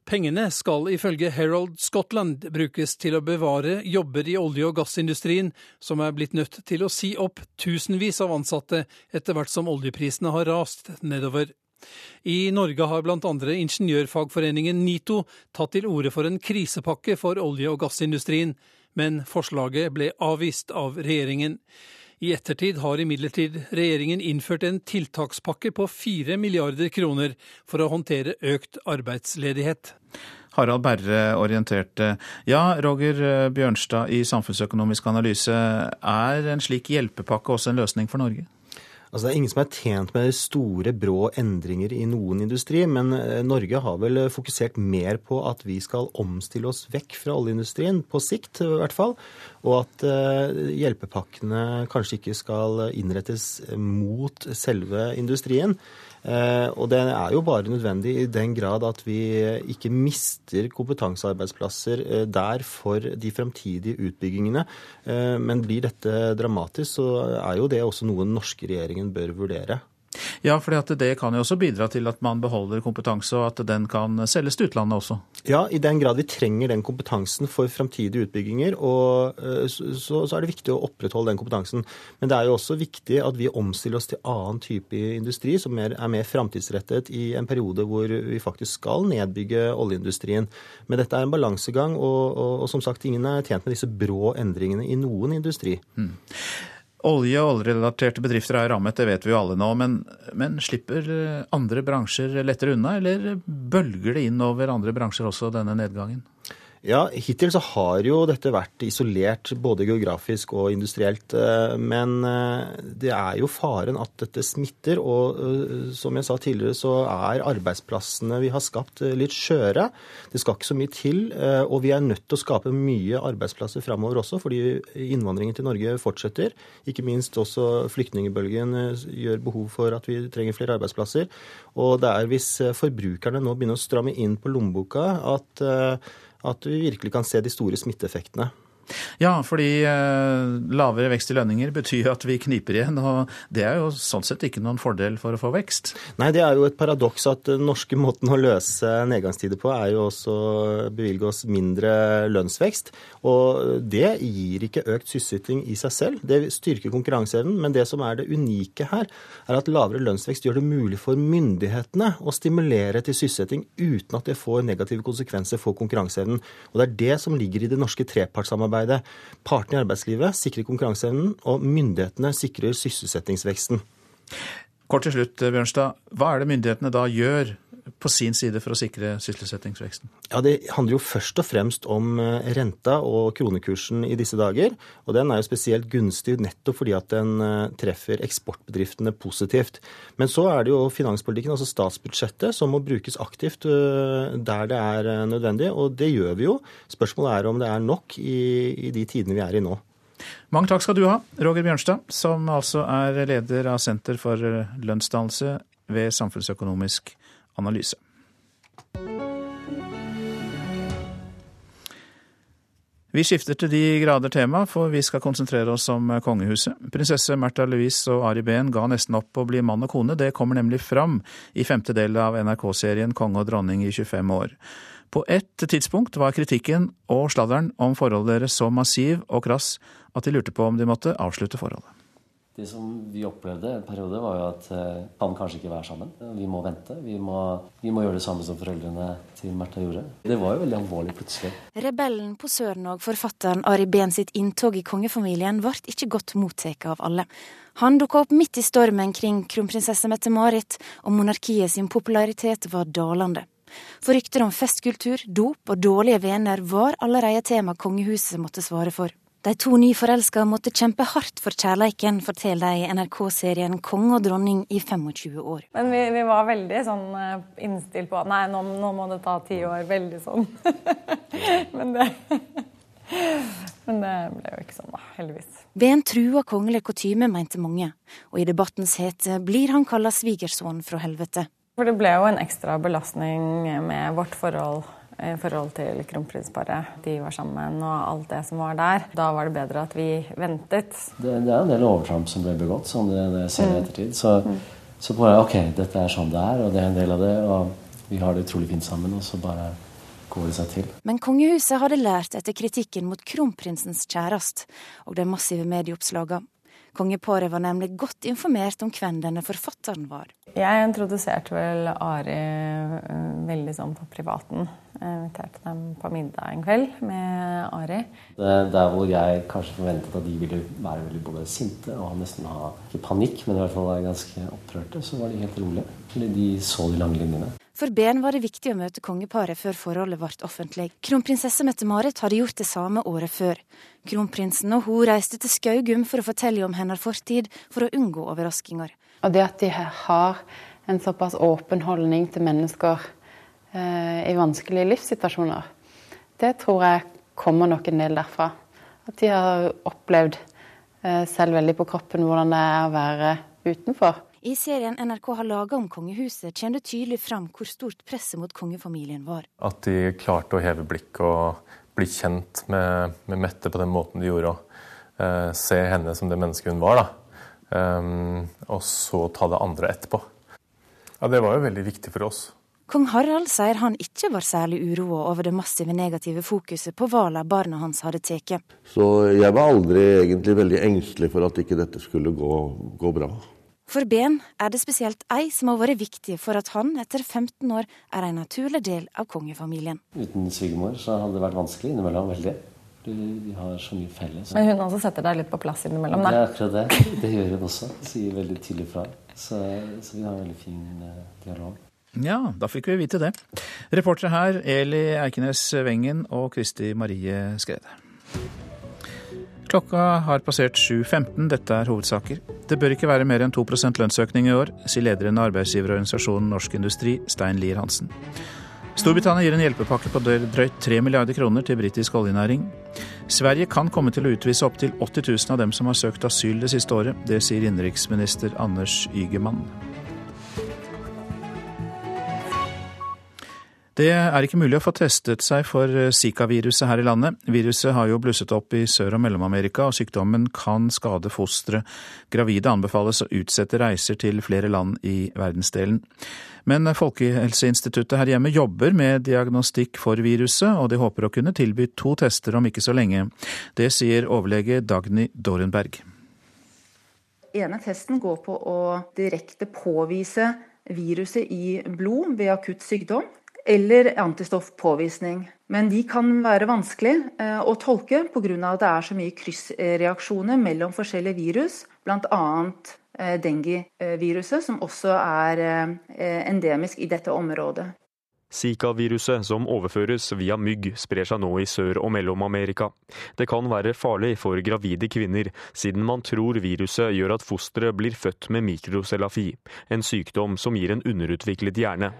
Pengene skal ifølge Herald Scotland brukes til å bevare jobber i olje- og gassindustrien, som er blitt nødt til å si opp tusenvis av ansatte etter hvert som oljeprisene har rast nedover. I Norge har andre ingeniørfagforeningen NITO tatt til orde for en krisepakke for olje- og gassindustrien, men forslaget ble avvist av regjeringen. I ettertid har imidlertid regjeringen innført en tiltakspakke på fire milliarder kroner for å håndtere økt arbeidsledighet. Harald Berre orienterte. Ja, Roger Bjørnstad i Samfunnsøkonomisk analyse. Er en slik hjelpepakke også en løsning for Norge? Altså, det er ingen som er tjent med store, brå endringer i noen industri, men eh, Norge har vel fokusert mer på at vi skal omstille oss vekk fra oljeindustrien, på sikt i hvert fall. Og at uh, hjelpepakkene kanskje ikke skal innrettes mot selve industrien. Eh, og det er jo bare nødvendig i den grad at vi ikke mister kompetansearbeidsplasser eh, der for de fremtidige utbyggingene. Eh, men blir dette dramatisk, så er jo det også noe den norske regjeringen bør vurdere. Ja, for det kan jo også bidra til at man beholder kompetanse, og at den kan selges til utlandet også? Ja, i den grad vi trenger den kompetansen for framtidige utbygginger, og eh, så, så, er det viktig å opprettholde den kompetansen. Men det er jo også viktig at vi omstiller oss til annen type industri, som er, er mer framtidsrettet i en periode hvor vi faktisk skal nedbygge oljeindustrien. Men dette er en balansegang, og, og, og som sagt, ingen er tjent med disse brå endringene i noen industri. Mm. Olje- og oljerelaterte bedrifter er rammet, det vet vi jo alle nå. Men, men, slipper andre bransjer lettere unna, eller bølger det inn over andre bransjer også, denne nedgangen? Ja, Hittil så har jo dette vært isolert både geografisk og industrielt. Eh, men eh, det er jo faren at dette smitter. Og eh, som jeg sa tidligere, så er arbeidsplassene vi har skapt litt skjøre. Det skal ikke så mye til. Og vi er nødt til å skape mye arbeidsplasser framover også, fordi innvandringen til Norge fortsetter. Ikke minst også flyktningbølgen gjør behov for at vi trenger flere arbeidsplasser. Og det er hvis forbrukerne nå begynner å stramme inn på lommeboka at at vi virkelig kan se de store smitteeffektene. Ja, fordi eh, lavere vekst i lønninger betyr at vi kniper igjen. Og det er jo sånn sett ikke noen fordel for å få vekst. Nei, det er jo et paradoks at den norske måten å løse nedgangstider på er jo også å bevilge oss mindre lønnsvekst. Og det gir ikke økt sysselsetting i seg selv. Det styrker konkurranseevnen. Men det som er det unike her, er at lavere lønnsvekst gjør det mulig for myndighetene å stimulere til sysselsetting uten at det får negative konsekvenser for konkurranseevnen. Og det er det som ligger i det norske trepartssamarbeidet samarbeidet. Partene i arbeidslivet sikrer konkurranseevnen, og myndighetene sikrer sysselsettingsveksten. Kort til slutt, Bjørnstad. Hva er det myndighetene da gjør på sin side for å sikre sysselsettingsveksten? Ja, Det handler jo først og fremst om eh, renta og kronekursen i disse dager. Og den er jo spesielt gunstig nettopp fordi at den eh, treffer eksportbedriftene positivt. Men så er det jo finanspolitikken, altså statsbudsjettet, som må brukes aktivt eh, der det er nødvendig. Og det gjør vi jo. Spørsmålet er om det er nok i, i de tidene vi er i nå. Mange takk skal du ha, Roger Bjørnstad, som altså er leder av Senter for lønnsdannelse ved Samfunnsøkonomisk analyse. Vi skifter til de grader tema, for vi skal konsentrere oss om kongehuset. Prinsesse Märtha Louise og Ari Behn ga nesten opp å bli mann og kone. Det kommer nemlig fram i femte del av NRK-serien Konge og dronning i 25 år. På ett tidspunkt var kritikken og sladderen om forholdet deres så massiv og krass at de lurte på om de måtte avslutte forholdet. Det som vi opplevde en periode, var jo at eh, kan kanskje ikke være sammen. Vi må vente. Vi må, vi må gjøre det samme som foreldrene til Märtha gjorde. Det var jo veldig alvorlig plutselig. Rebellen på Søren og forfatteren Ari Behn sitt inntog i kongefamilien ble ikke godt mottatt av alle. Han dukka opp midt i stormen kring kronprinsesse Mette-Marit, og monarkiet sin popularitet var dalende. For rykter om festkultur, dop og dårlige venner var allerede tema kongehuset måtte svare for. De to nyforelska måtte kjempe hardt for kjærleiken, forteller de i NRK-serien Konge og dronning i 25 år. Men vi, vi var veldig sånn eh, innstilt på at nei, nå, nå må det ta ti år. Veldig sånn. Men det men det ble jo ikke sånn, da. Heldigvis. Ved en trua kongelig kutyme, mente mange, og i debattens hete blir han kalla svigersønn fra helvete. For det ble jo en ekstra belastning med vårt forhold i forhold til kronprinsparet. De var sammen og alt det som var der. Da var det bedre at vi ventet. Det, det er en del overtramp som ble begått, som det, det ser i mm. ettertid. Så, mm. så bare ok, dette er sånn det er, og det er en del av det. Og vi har det utrolig fint sammen, og så bare går det seg til. Men kongehuset hadde lært etter kritikken mot kronprinsens kjæreste og de massive medieoppslagene. Kongeparet var nemlig godt informert om hvem denne forfatteren var. Jeg introduserte vel Ari eh, veldig sånn på privaten. Jeg inviterte dem på middag en kveld med Ari. Det, der hvor jeg kanskje forventet at de ville være veldig både sinte og nesten ha ikke panikk, men i hvert fall være ganske opprørte, så var de helt rolige. Fordi de så de lange linjene. For Ben var det viktig å møte kongeparet før forholdet ble offentlig. Kronprinsesse Mette-Marit hadde gjort det samme året før. Kronprinsen og hun reiste til Skaugum for å fortelle om hennes fortid, for å unngå overraskelser. Og det at de har en såpass åpen holdning til mennesker eh, i vanskelige livssituasjoner, det tror jeg kommer nok en del derfra. At de har opplevd eh, selv veldig på kroppen hvordan det er å være utenfor. I serien NRK har laga om kongehuset, kommer det tydelig fram hvor stort presset mot kongefamilien var. At de klarte å heve blikket og bli kjent med, med, Mette på den måten de gjorde. Og eh, se henne som det mennesket hun var. da. Um, og så ta det andre etterpå. Ja, Det var jo veldig viktig for oss. Kong Harald sier han ikke var særlig uroa over det massive negative fokuset på hvala barna hans hadde tatt. Så jeg var aldri egentlig veldig engstelig for at ikke dette skulle gå, gå bra. For Ben er det spesielt ei som har vært viktig for at han etter 15 år er en naturlig del av kongefamilien. Uten svigermor så hadde det vært vanskelig innimellom. veldig. Vi har så mye felles. Men hun også setter deg litt på plass innimellom? Da. Det er akkurat det. Det gjør hun også. Sier veldig tydelig fra. Så, så vi har en veldig fin uh, dialog. Ja, da fikk vi vite det. Reportere her Eli Eikenes Wengen og Kristi Marie Skrede. Klokka har passert 7.15. Dette er hovedsaker. Det bør ikke være mer enn 2% lønnsøkning i år, sier lederen av arbeidsgiverorganisasjonen Norsk Industri, Stein Lier Hansen. Storbritannia gir en hjelpepakke på drøyt 3 milliarder kroner til britisk oljenæring. Sverige kan komme til å utvise opptil 80 000 av dem som har søkt asyl det siste året. Det sier innenriksminister Anders Ygemann. Det er ikke mulig å få testet seg for Zika-viruset her i landet. Viruset har jo blusset opp i Sør- og Mellom-Amerika, og sykdommen kan skade fostre. Gravide anbefales å utsette reiser til flere land i verdensdelen. Men Folkehelseinstituttet her hjemme jobber med diagnostikk for viruset, og de håper å kunne tilby to tester om ikke så lenge. Det sier overlege Dagny Dorenberg. ene testen går på å direkte påvise viruset i blod ved akutt sykdom eller antistoffpåvisning. Men de kan være vanskelig eh, å tolke pga. at det er så mye kryssreaksjoner mellom forskjellige virus, bl.a. Eh, dengue-viruset, som også er eh, endemisk i dette området. Zika-viruset, som overføres via mygg, sprer seg nå i Sør- og Mellom-Amerika. Det kan være farlig for gravide kvinner, siden man tror viruset gjør at fosteret blir født med mikrocellafi, en sykdom som gir en underutviklet hjerne.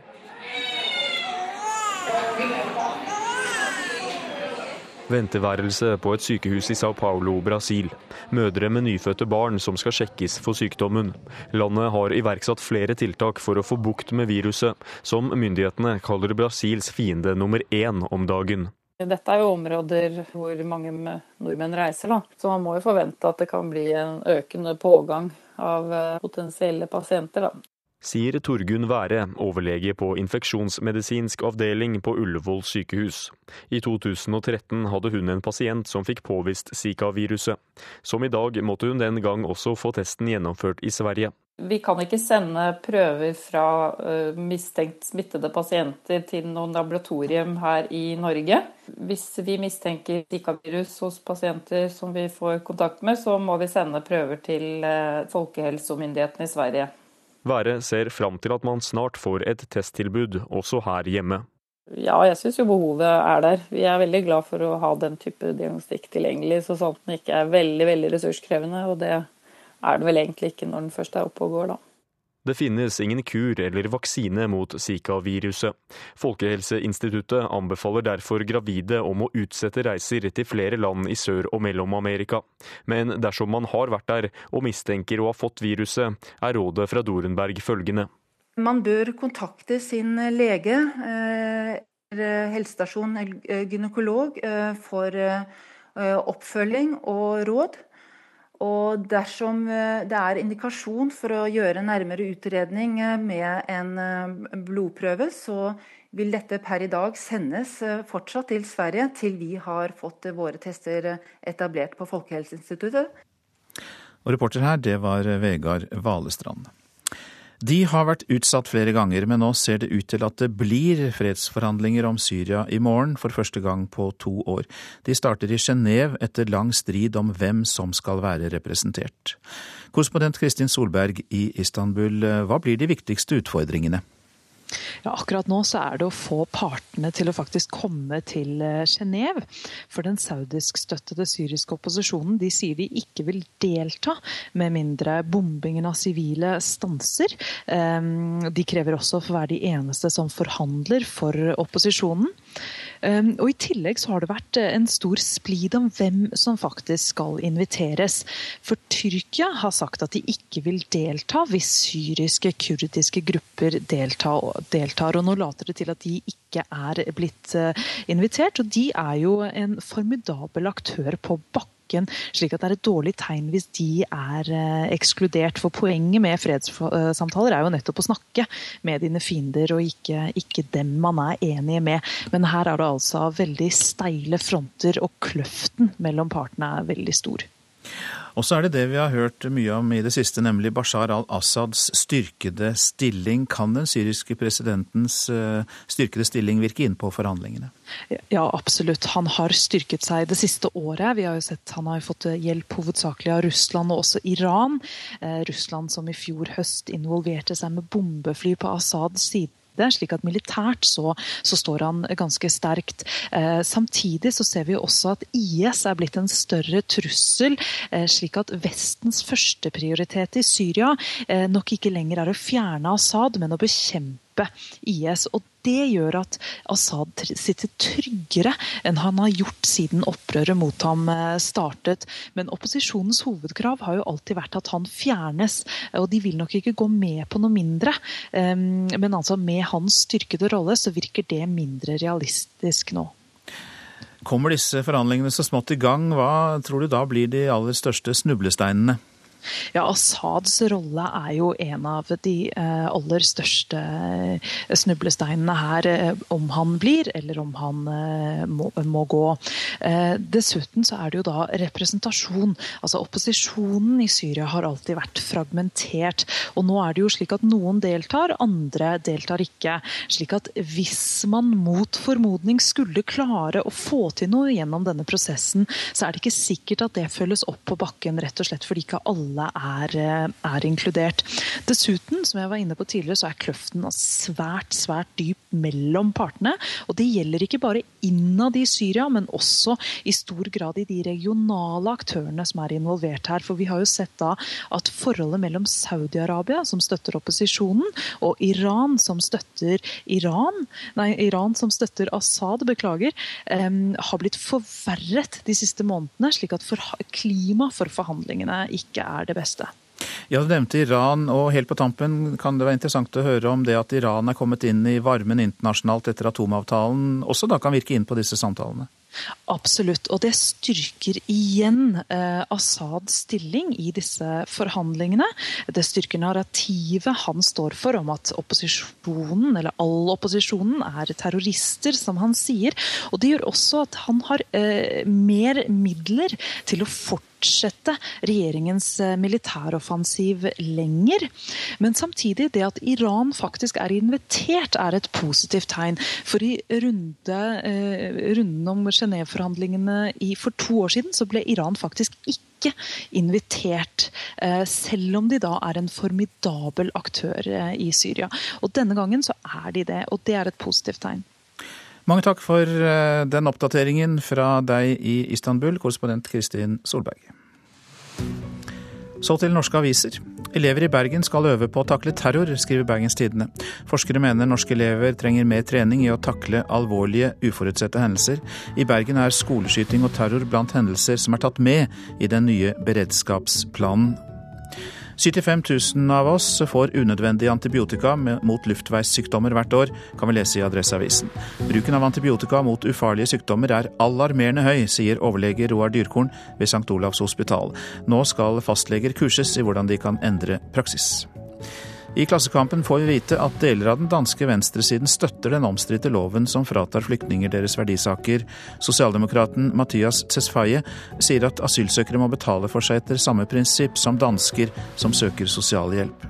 Venteværelse på et sykehus i Sao Paulo, Brasil. Mødre med nyfødte barn som skal sjekkes for sykdommen. Landet har iverksatt flere tiltak for å få bukt med viruset, som myndighetene kaller Brasils fiende nummer én om dagen. Dette er jo områder hvor mange nordmenn reiser, da. så man må jo forvente at det kan bli en økende pågang av eh, potensielle pasienter. Da sier Torgunn Være, overlege på infeksjonsmedisinsk avdeling på Ullevål sykehus. I 2013 hadde hun en pasient som fikk påvist Zika-viruset. Som i dag måtte hun den gang også få testen gjennomført i Sverige. Vi kan ikke sende prøver fra uh, mistenkt smittede pasienter til noen laboratorium her i Norge. Hvis vi mistenker Zika-virus hos pasienter som vi får kontakt med, så må vi sende prøver til uh, folkehelsemyndighetene i Sverige. Være ser fram til at man snart får et testtilbud også her hjemme. Ja, jeg syns jo behovet er der. Vi er veldig glad for å ha den type diagnostikk tilgjengelig, så sant den ikke er veldig veldig ressurskrevende. Og det er det vel egentlig ikke når den først er oppe og går, da. Det finnes ingen kur eller vaksine mot Zika-viruset. Folkehelseinstituttet anbefaler derfor gravide om å utsette reiser til flere land i Sør- og Mellom-Amerika. Men dersom man har vært der og mistenker å ha fått viruset, er rådet fra Dorenberg følgende. Man bør kontakte sin lege eh, helsestasjon eller gynekolog eh, for eh, oppfølging og råd. Og dersom eh, det er indikasjon for å gjøre nærmere utredning eh, med en eh, blodprøve, så vil dette per i dag sendes fortsatt til Sverige til vi har fått våre tester etablert på Folkehelseinstituttet. Og reporter her, det var Vegard Valestrand. De har vært utsatt flere ganger, men nå ser det ut til at det blir fredsforhandlinger om Syria i morgen for første gang på to år. De starter i Genéve etter lang strid om hvem som skal være representert. Korrespondent Kristin Solberg i Istanbul, hva blir de viktigste utfordringene? Ja, akkurat nå så er det å få partene til å faktisk komme til eh, Genéve. For den saudiskstøttede syriske opposisjonen de sier de ikke vil delta med mindre bombingen av sivile stanser. Ehm, de krever også å å være de eneste som forhandler for opposisjonen. Ehm, og I tillegg så har det vært eh, en stor splid om hvem som faktisk skal inviteres. For Tyrkia har sagt at de ikke vil delta hvis syriske, kurdiske grupper deltar. og Nå later det til at de ikke er blitt eh, invitert. og De er jo en formidabel aktør på bakken bakken, slik at det er et dårlig tegn hvis de er eh, ekskludert. For poenget med fredssamtaler er jo nettopp å snakke med dine fiender, og ikke, ikke dem man er enige med. Men her er det altså veldig steile fronter, og kløften mellom partene er veldig stor. Og så er det det vi har hørt mye om i det siste, nemlig Bashar al-Assads styrkede stilling. Kan den syriske presidentens eh, styrkede stilling virke inn på forhandlingene? Ja, absolutt. Han har styrket seg det siste året. Vi har jo sett Han har fått hjelp hovedsakelig av Russland og også Iran. Eh, Russland som i fjor høst involverte seg med bombefly på Assads side side, slik at militært så, så står han ganske sterkt. Eh, samtidig så ser vi også at IS er blitt en større trussel, eh, slik at Vestens førsteprioritet i Syria eh, nok ikke lenger er å fjerne Assad, men å bekjempe IS. Og det gjør at Assad sitter tryggere enn han har gjort siden opprøret mot ham eh, startet. Men opposisjonens hovedkrav har jo alltid vært at han fjernes, og de vil nok ikke gå med på noe mindre. Men altså med hans styrkede rolle så virker det mindre realistisk nå. Kommer disse forhandlingene så smått i gang, hva tror du da blir de aller største snublesteinene? Ja, Assads rolle er jo en av de eh, aller største eh, snublesteinene her, eh, om han blir eller om han må, må gå. Dessuten så er det jo da representasjon. Altså Opposisjonen i Syria har alltid vært fragmentert. Og nå er det jo slik at noen deltar, andre deltar ikke. Slik at hvis man mot formodning skulle klare å få til noe gjennom denne prosessen, så er det ikke sikkert at det følges opp på bakken, rett og slett fordi ikke alle alle er, eh, er, inkludert. Dessuten, som jeg var inne på tidligere, så er kløften svært, svært dyp mellom partene. Og det gjelder ikke bare innad i Syria, men også i stor grad i de regionale aktørene som er involvert her. For vi har jo sett da at forholdet mellom Saudi-Arabia, som støtter opposisjonen, og Iran, som støtter Iran, nei, Iran som støtter Assad, beklager, eh, har blitt forverret de siste månedene, slik at klima for forhandlingene ikke er det beste. Ja, Du nevnte Iran, og helt på tampen kan det være interessant å høre om det at Iran er kommet inn i varmen internasjonalt etter atomavtalen, også da kan virke inn på disse samtalene? Absolutt. Og det styrker igjen eh, Assads stilling i disse forhandlingene. Det styrker narrativet han står for om at opposisjonen, eller all opposisjonen, er terrorister, som han sier. Og det gjør også at han har eh, mer midler til å fortsette regjeringens eh, militæroffensiv lenger. Men samtidig, det at Iran faktisk er invitert, er et positivt tegn. For i runde, eh, runden om Genéve-forhandlingene for to år siden, så ble Iran faktisk ikke invitert, eh, selv om de da er en formidabel aktør i Syria. Og Denne gangen så er de det, og det er et positivt tegn. Mange takk for eh, den oppdateringen fra deg i Istanbul, korrespondent Kristin Solberg. Så til norske aviser. Elever i Bergen skal øve på å takle terror, skriver Bergens Tidende. Forskere mener norske elever trenger mer trening i å takle alvorlige, uforutsette hendelser. I Bergen er skoleskyting og terror blant hendelser som er tatt med i den nye beredskapsplanen. 75 000 av oss får unødvendig antibiotika mot luftveissykdommer hvert år, kan vi lese i Adresseavisen. Bruken av antibiotika mot ufarlige sykdommer er alarmerende høy, sier overlege Roar Dyrkorn ved St. Olavs hospital. Nå skal fastleger kurses i hvordan de kan endre praksis. I Klassekampen får vi vite at deler av den danske venstresiden støtter den omstridte loven som fratar flyktninger deres verdisaker. Sosialdemokraten Mathias Cesfaye sier at asylsøkere må betale for seg etter samme prinsipp som dansker som søker sosialhjelp.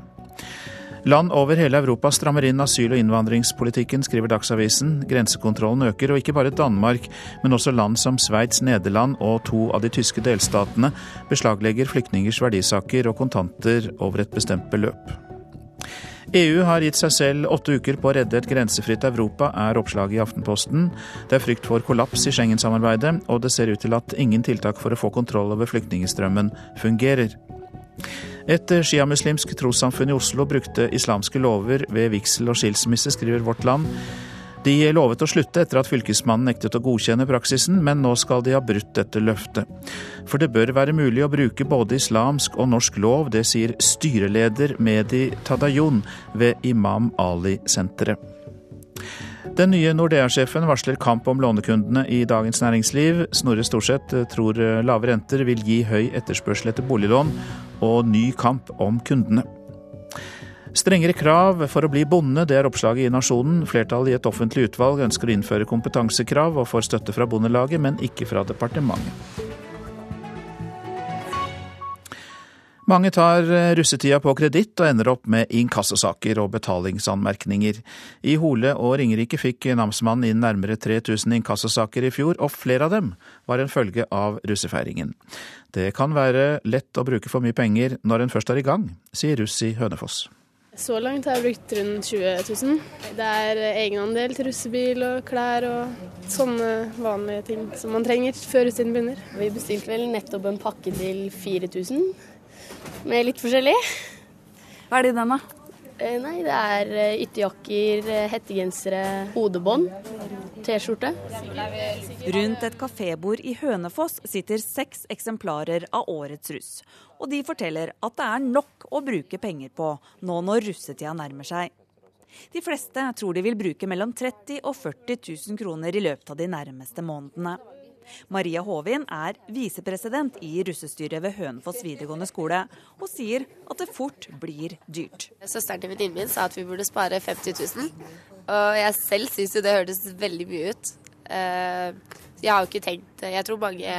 Land over hele Europa strammer inn asyl- og innvandringspolitikken, skriver Dagsavisen. Grensekontrollen øker, og ikke bare Danmark, men også land som Sveits, Nederland og to av de tyske delstatene beslaglegger flyktningers verdisaker og kontanter over et bestemt beløp. EU har gitt seg selv åtte uker på å redde et grensefritt Europa, er oppslaget i Aftenposten. Det er frykt for kollaps i Schengen-samarbeidet, og det ser ut til at ingen tiltak for å få kontroll over flyktningstrømmen fungerer. Et sjiamuslimsk trossamfunn i Oslo brukte islamske lover ved vigsel og skilsmisse, skriver Vårt Land. De lovet å slutte etter at fylkesmannen nektet å godkjenne praksisen, men nå skal de ha brutt dette løftet. For det bør være mulig å bruke både islamsk og norsk lov, det sier styreleder Medi Tadayon ved Imam Ali-senteret. Den nye Nordea-sjefen varsler kamp om lånekundene i Dagens Næringsliv. Snorre Storseth tror lave renter vil gi høy etterspørsel etter boliglån og ny kamp om kundene. Strengere krav for å bli bonde, det er oppslaget i Nasjonen. Flertallet i et offentlig utvalg ønsker å innføre kompetansekrav og får støtte fra Bondelaget, men ikke fra departementet. Mange tar russetida på kreditt og ender opp med inkassosaker og betalingsanmerkninger. I Hole og Ringerike fikk namsmannen inn nærmere 3000 inkassosaker i fjor, og flere av dem var en følge av russefeiringen. Det kan være lett å bruke for mye penger når en først er i gang, sier russ i Hønefoss. Så langt har jeg brukt rundt 20 000. Det er egenandel til russebil og klær og sånne vanlige ting som man trenger før russetiden begynner. Vi bestilte vel nettopp en pakke til 4000 med litt forskjellig. Hva er det i den, da? Eh, nei, det er eh, ytterjakker, eh, hettegensere, hodebånd, T-skjorte. Rundt et kafébord i Hønefoss sitter seks eksemplarer av årets russ. Og de forteller at det er nok å bruke penger på nå når russetida nærmer seg. De fleste tror de vil bruke mellom 30 og 40 000 kroner i løpet av de nærmeste månedene. Maria Håvin er visepresident i russestyret ved Hønefoss videregående skole, og sier at det fort blir dyrt. Søsteren til venninnen min sa at vi burde spare 50 000, og jeg selv syns jo det hørtes veldig mye ut. Eh, jeg har jo ikke tenkt Jeg tror mange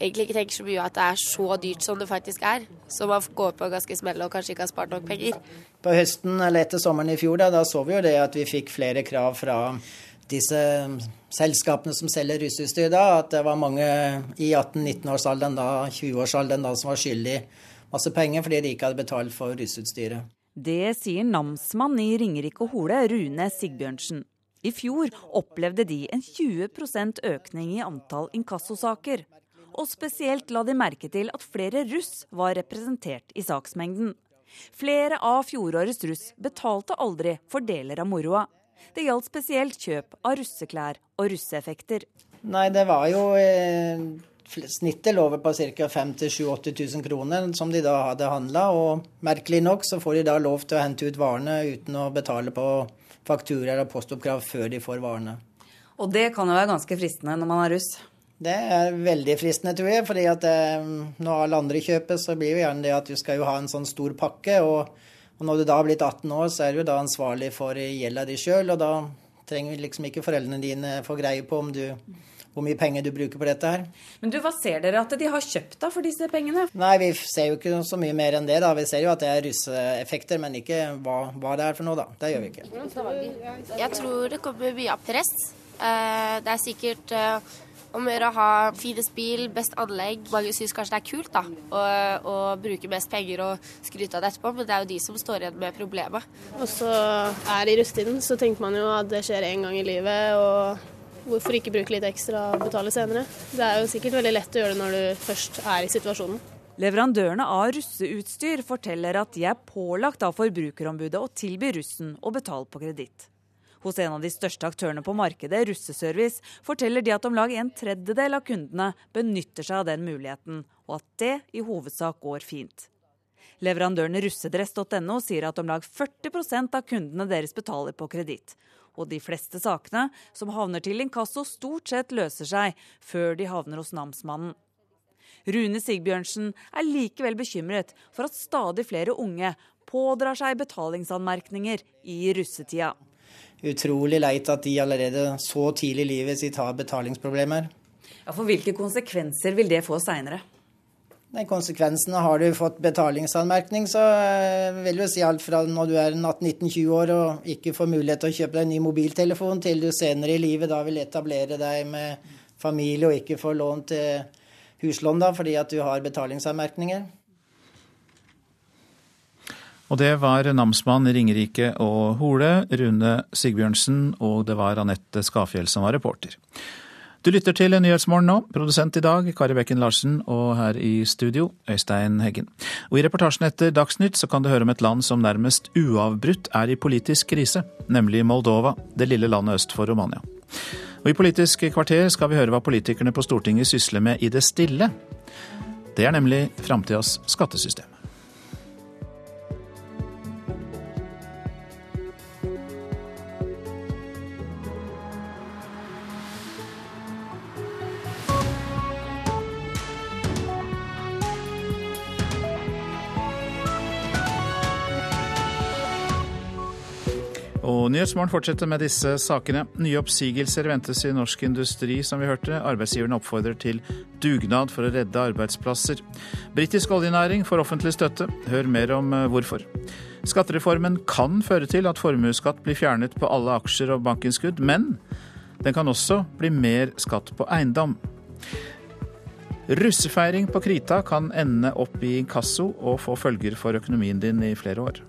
egentlig ikke tenker så mye at det er så dyrt som det faktisk er. Så man går på ganske smell og kanskje ikke har spart nok penger. På høsten eller etter sommeren i fjor da, da så vi jo det at vi fikk flere krav fra disse selskapene som selger russeutstyr da, at det var mange i 18-19-årsalderen da, 20-årsalderen da, som var skyldig masse penger fordi de ikke hadde betalt for russutstyret. Det sier namsmann i Ringerike og Hole, Rune Sigbjørnsen. I fjor opplevde de en 20% økning i antall inkassosaker. Og spesielt la de merke til at flere russ var representert i saksmengden. Flere av fjorårets russ betalte aldri for deler av moroa. Det gjaldt spesielt kjøp av russeklær og russeeffekter. Nei, det var jo eh, Snittet lå på ca. 5 000-80 000 kroner som de da hadde handla. Og merkelig nok så får de da lov til å hente ut varene uten å betale på fakturaer og postoppkrav før de får varene. Og det kan jo være ganske fristende når man er russ? Det er veldig fristende, tror jeg. fordi at eh, når alle andre kjøper, så blir jo gjerne det at du skal jo ha en sånn stor pakke. og og når du da har blitt 18 år, så er du da ansvarlig for gjelda di sjøl, og da trenger liksom ikke foreldrene dine få greie på om du, hvor mye penger du bruker på dette her. Men du, Hva ser dere at de har kjøpt da for disse pengene? Nei, Vi ser jo ikke så mye mer enn det. da. Vi ser jo at det er russeeffekter, men ikke hva, hva, det er for noe, da. Det gjør vi ikke. Jeg tror det kommer mye av press. Eh, det er sikkert eh, om å gjøre å ha finest bil, best anlegg. Mange syns kanskje det er kult da, å, å, bruke mest penger og skryte av det etterpå, men det er jo de som står igjen med problemet. Og så er det i russetiden, så tenker man jo at det skjer én gang i livet. og Hvorfor ikke bruke litt ekstra og betale senere? Det er jo sikkert veldig lett å gjøre det når du først er i situasjonen. Leverandørene av russeutstyr forteller at de er pålagt av Forbrukerombudet å tilby russen å betale på kreditt. Hos en av de største aktørene på markedet, Russeservice, forteller de at om lag en tredjedel av kundene benytter seg av den muligheten, og at det i hovedsak går fint. Leverandøren russedress.no sier at om lag 40% av kundene deres betaler på kreditt. Og de fleste sakene som havner til inkasso, stort sett løser seg før de havner hos namsmannen. Rune Sigbjørnsen er likevel bekymret for at stadig flere unge pådrar seg betalingsanmerkninger i russetida utrolig leit at de allerede så tidlig i livet sitt har betalingsproblemer. Ja, for Hvilke konsekvenser vil det få seinere? Konsekvensene har du fått betalingsanmerkning, så eh, vil du si alt fra når du er 18-19-20 år og ikke får mulighet til å kjøpe deg en ny mobiltelefon, til du senere i livet da vil etablere deg med familie og ikke får lån til huslån da, fordi at du har betalingsanmerkninger. Og det var namsmann Ringerike og Hole, Rune Sigbjørnsen, og det var Anette Skafjell som var reporter. Du lytter til Nyhetsmorgen nå. Produsent i dag Kari Bekken Larsen, og her i studio Øystein Heggen. Og I reportasjen etter Dagsnytt så kan du høre om et land som nærmest uavbrutt er i politisk krise, nemlig Moldova, det lille landet øst for Romania. Og I Politisk kvarter skal vi høre hva politikerne på Stortinget sysler med i det stille. Det er nemlig framtidas skattesystem. Nyhetsmorgen fortsetter med disse sakene. Nye oppsigelser ventes i norsk industri, som vi hørte. Arbeidsgiverne oppfordrer til dugnad for å redde arbeidsplasser. Britisk oljenæring får offentlig støtte. Hør mer om eh, hvorfor. Skattereformen kan føre til at formuesskatt blir fjernet på alle aksjer og bankinnskudd, men den kan også bli mer skatt på eiendom. Russefeiring på Krita kan ende opp i inkasso og få følger for økonomien din i flere år.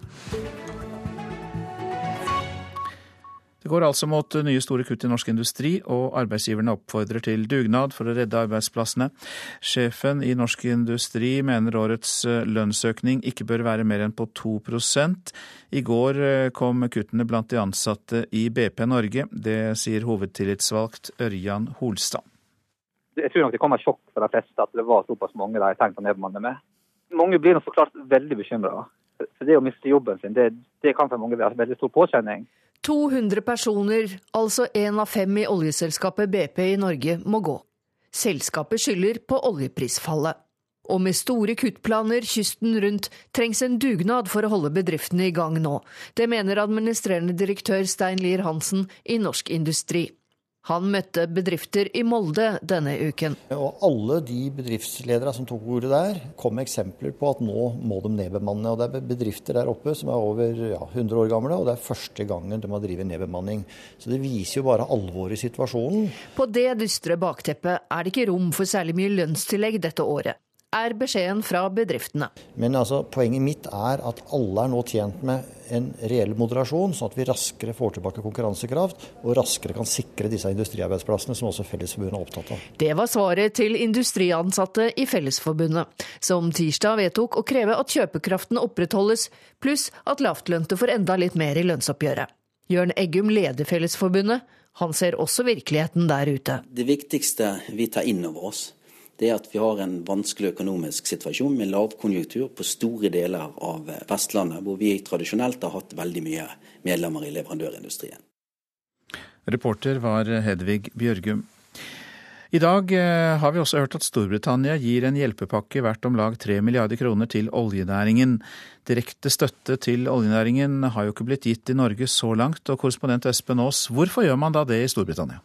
Det går altså mot nye store kutt i norsk industri, og arbeidsgiverne oppfordrer til dugnad for å redde arbeidsplassene. Sjefen i Norsk Industri mener årets eh, lønnsøkning ikke bør være mer enn på 2 I går eh, kom kuttene blant de ansatte i BP Norge. Det sier hovedtillitsvalgt Ørjan Holstad. Jeg tror nok det kommer sjokk for de fleste at det var såpass mange de har tenkt å nedbemanne med. Mange blir nok så klart veldig bekymra. For det å miste jobben sin, det, det kan for mange være veldig stor påkjenning. 200 personer, altså én av fem i oljeselskapet BP i Norge, må gå. Selskapet skylder på oljeprisfallet. Og med store kuttplaner kysten rundt trengs en dugnad for å holde bedriftene i gang nå. Det mener administrerende direktør Stein Lier Hansen i Norsk Industri. Han møtte bedrifter i Molde denne uken. Og alle de bedriftsledere som tok ordet der, kom med eksempler på at nå må de nedbemanne. Og det er bedrifter der oppe som er over ja, 100 år gamle, og det er første gangen de har drevet nedbemanning. Så det viser jo bare alvoret i situasjonen. På det dystre bakteppet er det ikke rom for særlig mye lønnstillegg dette året er beskjeden fra bedriftene. Men altså, poenget mitt er at alle er nå tjent med en reell moderasjon, sånn at vi raskere får tilbake konkurransekraft og raskere kan sikre disse industriarbeidsplassene, som også Fellesforbundet er opptatt av. Det var svaret til industriansatte i Fellesforbundet, som tirsdag vedtok å kreve at kjøpekraften opprettholdes, pluss at lavtlønte får enda litt mer i lønnsoppgjøret. Jørn Eggum leder Fellesforbundet. Han ser også virkeligheten der ute. Det viktigste vi tar inn over oss, det er at vi har en vanskelig økonomisk situasjon med lavkonjunktur på store deler av Vestlandet, hvor vi tradisjonelt har hatt veldig mye medlemmer i leverandørindustrien. Reporter var Hedvig Bjørgum. I dag eh, har vi også hørt at Storbritannia gir en hjelpepakke verdt om lag 3 milliarder kroner til oljenæringen. Direkte støtte til oljenæringen har jo ikke blitt gitt i Norge så langt, og korrespondent Espen Aas, hvorfor gjør man da det i Storbritannia?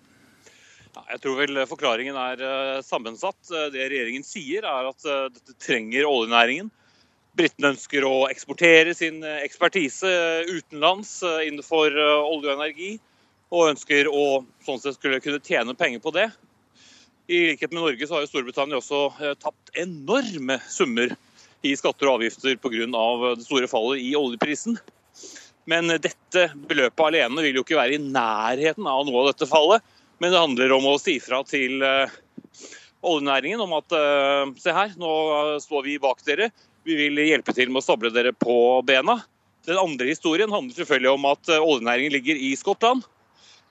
Jeg tror vel forklaringen er eh, sammensatt. Eh, det regjeringen sier, er at eh, dette trenger oljenæringen. Britene ønsker å eksportere sin ekspertise utenlands innenfor olje og energi, og ønsker å sånn sett skulle kunne tjene penger på det. I likhet med Norge så har jo Storbritannia også tapt enorme summer i skatter og avgifter pga. det store fallet i oljeprisen. Men dette beløpet alene vil jo ikke være i nærheten av noe av dette fallet. Men det handler om å si fra til uh, oljenæringen om at uh, se her, nå står vi bak dere. Vi vil hjelpe til med å stable dere på bena. Den andre historien handler selvfølgelig om at oljenæringen ligger i Skottland.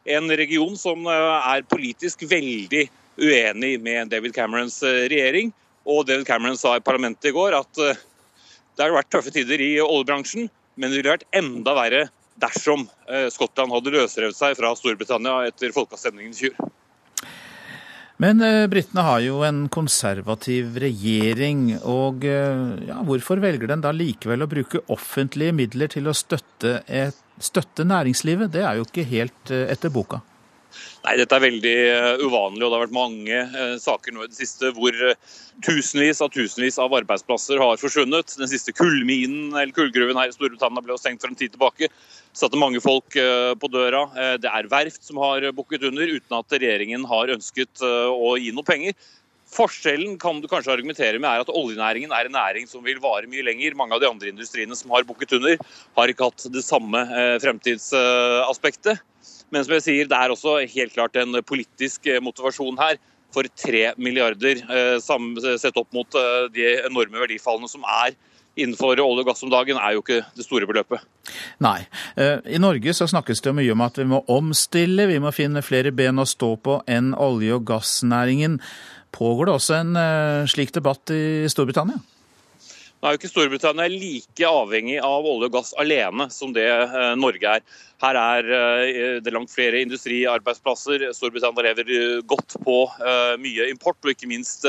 En region som er politisk veldig uenig med David Camerons regjering. Og David Cameron sa i parlamentet i går at det har vært tøffe tider i oljebransjen, men det ville vært enda verre dersom eh, Skottland hadde løsrevet seg fra Storbritannia etter folkeavstemningen i fjor. Men eh, britene har jo en konservativ regjering, og eh, ja, hvorfor velger den da likevel å bruke offentlige midler til å støtte, et, støtte næringslivet? Det er jo ikke helt etter boka. Nei, Dette er veldig eh, uvanlig, og det har vært mange eh, saker nå i det siste hvor eh, tusenvis av tusenvis av arbeidsplasser har forsvunnet. Den siste kullminen eller kullgruven her i Storbritannia ble stengt for en tid tilbake. Satte mange folk på døra. Det er verft som har bukket under uten at regjeringen har ønsket å gi noe penger. Forskjellen kan du kanskje argumentere med er at oljenæringen er en næring som vil vare mye lenger. Mange av de andre industriene som har bukket under, har ikke hatt det samme fremtidsaspektet. Men som jeg sier, det er også helt klart en politisk eh, motivasjon her for 3 milliarder, eh, sett opp mot eh, de enorme verdifallene som er innenfor olje og gass om dagen, er jo ikke det store beløpet. Nei. I Norge så snakkes det mye om at vi må omstille, vi må finne flere ben å stå på enn olje- og gassnæringen. Pågår det også en slik debatt i Storbritannia? Nå er jo ikke Storbritannia like avhengig av olje og gass alene som det eh, Norge er. Her er eh, det langt flere industriarbeidsplasser. Storbritannia lever eh, godt på mye import, og ikke minst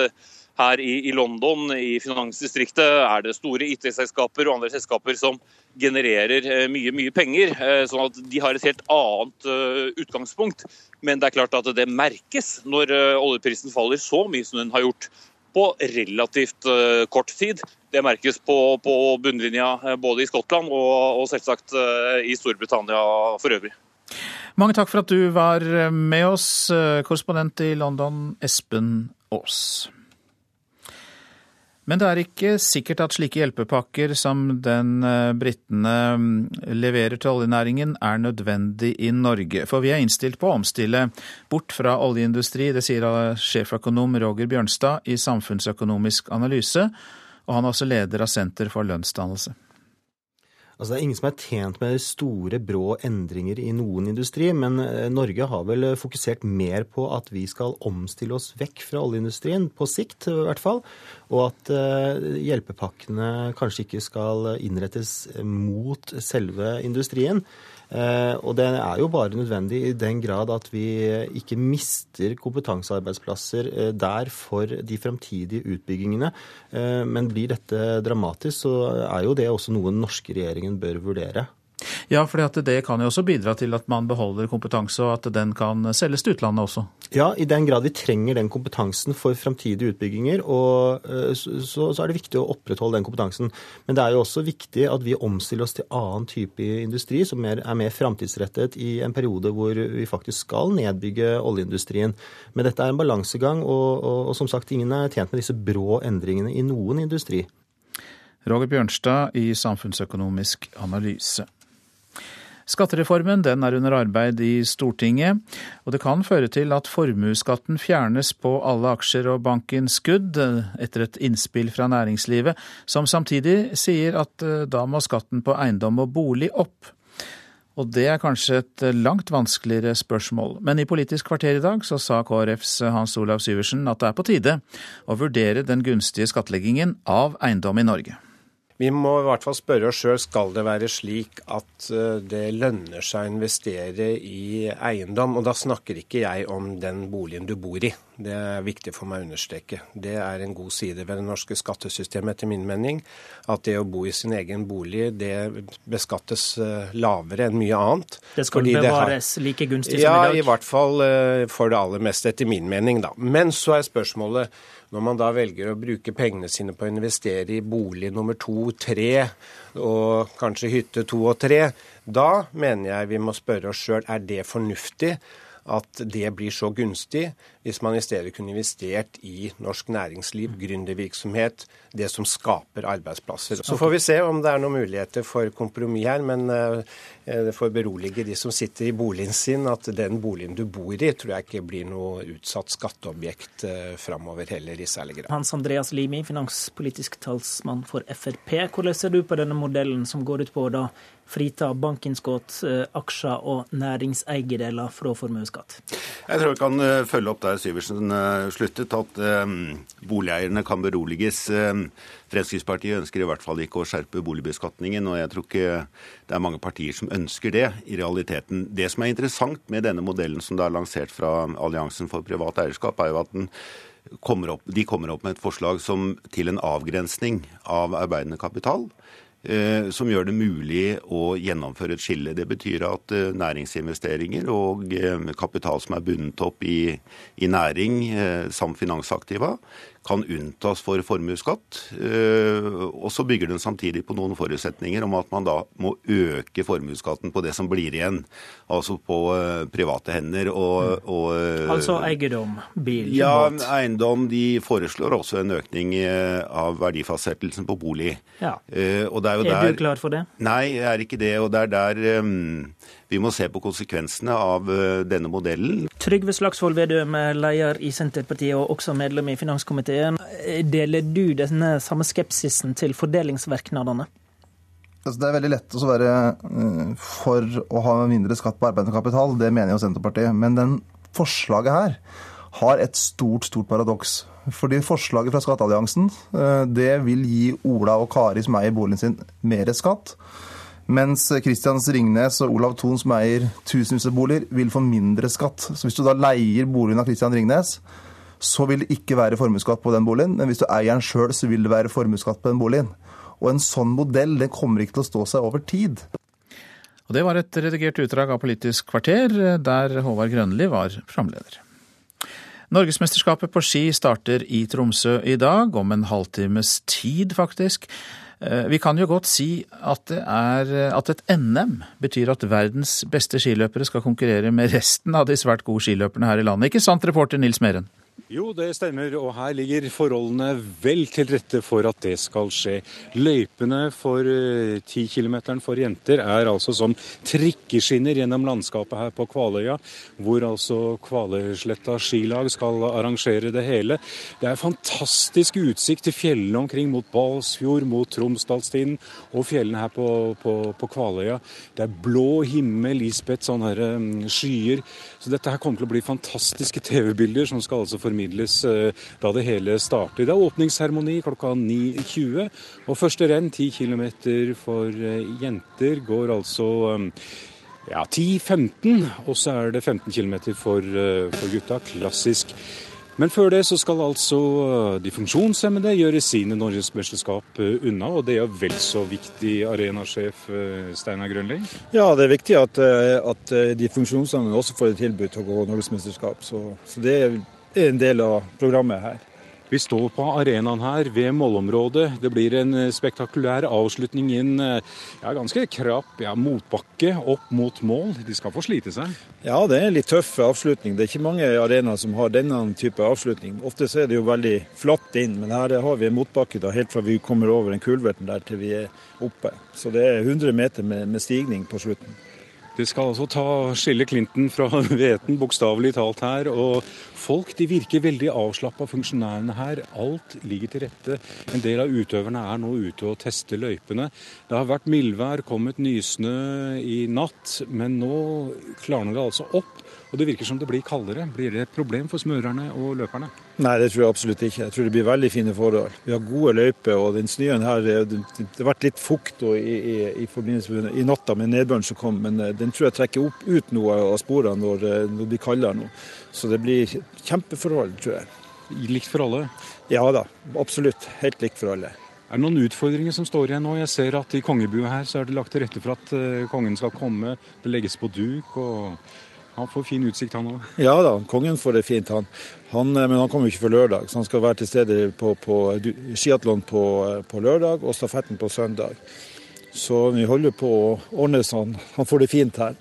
her i, London, i finansdistriktet, er det store IT-selskaper og andre selskaper som genererer mye mye penger. sånn at de har et helt annet utgangspunkt. Men det er klart at det merkes når oljeprisen faller så mye som den har gjort på relativt kort tid. Det merkes på, på bunnlinja eh, både i Skottland og, og selvsagt eh, i Storbritannia for øvrig. Mange takk for at du var eh, med oss, korrespondent i London, Espen Aas. Men det er ikke sikkert at slike hjelpepakker som den eh, britene mm, leverer til oljenæringen er nødvendig i Norge. For vi er innstilt på å omstille bort fra oljeindustri, det sier sjeføkonom Roger Bjørnstad i Samfunnsøkonomisk analyse, og han er også leder av Senter for lønnsdannelse. Altså, det er ingen som er tjent med store, brå endringer i noen industri, men eh, Norge har vel fokusert mer på at vi skal omstille oss vekk fra oljeindustrien, på sikt i hvert fall. Og at uh, hjelpepakkene kanskje ikke skal innrettes mot selve industrien. Eh, og det er jo bare nødvendig i den grad at vi ikke mister kompetansearbeidsplasser eh, der for de fremtidige utbyggingene. Eh, men blir dette dramatisk, så er jo det også noe den norske regjeringen bør vurdere. Ja, for det kan jo også bidra til at man beholder kompetanse, og at den kan selges til utlandet også? Ja, i den grad vi trenger den kompetansen for framtidige utbygginger, og eh, så, så, er det viktig å opprettholde den kompetansen. Men det er jo også viktig at vi omstiller oss til annen type industri, som er, er mer framtidsrettet i en periode hvor vi faktisk skal nedbygge oljeindustrien. Men dette er en balansegang, og, og, og som sagt, ingen er tjent med disse brå endringene i noen industri. Roger Bjørnstad i Samfunnsøkonomisk analyse. Skattereformen er under arbeid i Stortinget, og det kan føre til at formuesskatten fjernes på alle aksjer og bankinnskudd, etter et innspill fra næringslivet, som samtidig sier at eh, da må skatten på eiendom og bolig opp. Og det er kanskje et langt vanskeligere spørsmål. Men i Politisk kvarter i dag så sa KrFs Hans Olav Syversen at det er på tide å vurdere den gunstige skattleggingen av eiendom i Norge. Vi må i hvert fall spørre oss sjøl skal det være slik at eh, det lønner seg å investere i eiendom. Og da snakker ikke jeg om den boligen du bor i. Det er viktig for meg å understreke. Det er en god side ved det norske skattesystemet etter min mening. At det å bo i sin egen bolig det beskattes eh, lavere enn mye annet. Det skal bevares har... like gunstig som i dag? Ja, i hvert fall eh, for det aller meste, etter min mening. da. Men så er spørsmålet når man da velger å bruke pengene sine på å investere i bolig nummer to, tre, og kanskje hytte to og tre, da mener jeg vi må spørre oss sjøl er det fornuftig at det blir så gunstig, hvis man i stedet kunne investert i norsk næringsliv, gründervirksomhet, det som skaper arbeidsplasser. Så får vi se om det er noen muligheter for kompromiss her, men eh, det får berolige de som sitter i boligen sin, at den boligen du bor i, tror jeg ikke blir noe utsatt skatteobjekt eh, framover heller i særlig grad. Hans Andreas Limi, finanspolitisk talsmann for Frp. Hvordan ser du på denne modellen som går ut på å frita bankinnskudd, eh, aksjer og næringseierdeler fra formuesskatt? Jeg tror vi kan følge opp der Syversen eh, sluttet, at eh, boligeierne kan beroliges. Eh, Fremskrittspartiet ønsker i hvert fall ikke å skjerpe boligbeskatningen, og jeg tror ikke det er mange partier som ønsker det i realiteten. Det som er interessant med denne modellen som er lansert fra Alliansen for privat eierskap, er jo at den kommer opp, de kommer opp med et forslag som, til en avgrensning av arbeidende kapital. Eh, som gjør det mulig å gjennomføre et skille. Det betyr at eh, næringsinvesteringer og eh, kapital som er bundet opp i, i næring samt finansaktiva, kan unntas for formuesskatt. Eh, og så bygger den samtidig på noen forutsetninger om at man da må øke formuesskatten på det som blir igjen, altså på eh, private hender. Og, mm. og, eh, altså eiendom, bil, ja, båt? Ja, eiendom. De foreslår også en økning av verdifastsettelsen på bolig. Ja. er, er der, du klar for det? Nei, jeg er ikke det. Og det er der um, vi må se på konsekvensene av denne modellen. Trygve Slagsvold Vedum, leder i Senterpartiet og også medlem i finanskomiteen. Deler du denne samme skepsisen til fordelingsverknadene? Altså, det er veldig lett å være eh, for å ha mindre skatt på arbeidende kapital. Det mener jo Senterpartiet. Men den forslaget her har et stort, stort paradoks. Fordi forslaget fra Skattealliansen eh, det vil gi Ola og Kari som eier boligen sin, mer skatt. Mens Kristians Ringnes og Olav Thon, som eier tusenhusboliger, vil få mindre skatt. Så hvis du da leier boligen av Kristian Ringnes, så vil det ikke være formuesskatt på den boligen. Men hvis du eier den sjøl, så vil det være formuesskatt på den boligen. Og en sånn modell den kommer ikke til å stå seg over tid. Og Det var et redigert utdrag av Politisk kvarter, der Håvard Grønli var programleder. Norgesmesterskapet på ski starter i Tromsø i dag, om en halvtimes tid faktisk. Eh, vi kan jo godt si at, er, at, et NM betyr at verdens beste skiløpere skal konkurrere med resten av de svært gode skiløperne her i landet. Ikke sant, reporter Nils Meren? Jo, det stemmer, og her ligger forholdene vel til rette for at det skal skje. Løypene for 10 eh, km for jenter er altså som trikkeskinner gjennom landskapet her på Kvaløya, hvor altså Kvaløysletta skilag skal arrangere det hele. Det er fantastisk utsikt til fjellene omkring, mot Balsfjord, mot Tromsdalstinden og fjellene her på, på, på Kvaløya. Det er blå himmel ispett sånne her, um, skyer. Så dette her kommer til å bli fantastiske TV-bilder som skal altså formidles eh, da det hele starter. Det er åpningsseremoni klokka 9.20. Og første renn, 10 km for eh, jenter, går altså eh, ja, 10-15, og så er det 15 km for, for gutta. Klassisk. Men før det så skal altså de funksjonshemmede gjøre sine norgesmesterskap unna, og det er vel så viktig, arenasjef Steinar Grønling? Ja, det er viktig at, at de funksjonshemmede også får et tilbud til å gå norgesmesterskap. Så, så det er en del av programmet her. Vi står på arenaen her ved målområdet. Det blir en eh, spektakulær avslutning inn eh, ja, ganske krapp ja, motbakke opp mot mål. De skal få slite seg? Ja, det er en litt tøff avslutning. Det er ikke mange arenaer som har denne type avslutning. Ofte er det jo veldig flatt inn, men her har vi en motbakke da, helt fra vi kommer over den kulverten der til vi er oppe. Så det er 100 meter med, med stigning på slutten. Det skal altså ta skille Clinton fra hveten, bokstavelig talt her. Og folk de virker veldig avslappa, funksjonærene her. Alt ligger til rette. En del av utøverne er nå ute og tester løypene. Det har vært mildvær, kommet nysnø i natt, men nå klarner det altså opp. Og det virker som det blir kaldere. Blir det et problem for smørerne og løperne? Nei, det tror jeg absolutt ikke. Jeg tror det blir veldig fine forhold. Vi har gode løyper, og den snøen her Det har vært litt fukt i, i, i, forbindelse med i natta med nedbøren som kom, men eh, den tror jeg trekker opp, ut noe av sporene når, eh, når det blir kaldere nå. Så det blir kjempeforhold, tror jeg. Likt for alle? Ja da, absolutt. Helt likt for alle. Er det noen utfordringer som står igjen nå? Jeg ser at i kongebua her så er det lagt til rette for at eh, kongen skal komme. Det legges på duk. og han får fin utsikt, han òg? Ja da, kongen får det fint, han. han. Eh, men han kommer ikke for lørdag, så han skal være til stede på, på skiatlon på, eh, på, lørdag og stafetten på søndag. Så vi holder på å ordne sånn. Han får det fint her.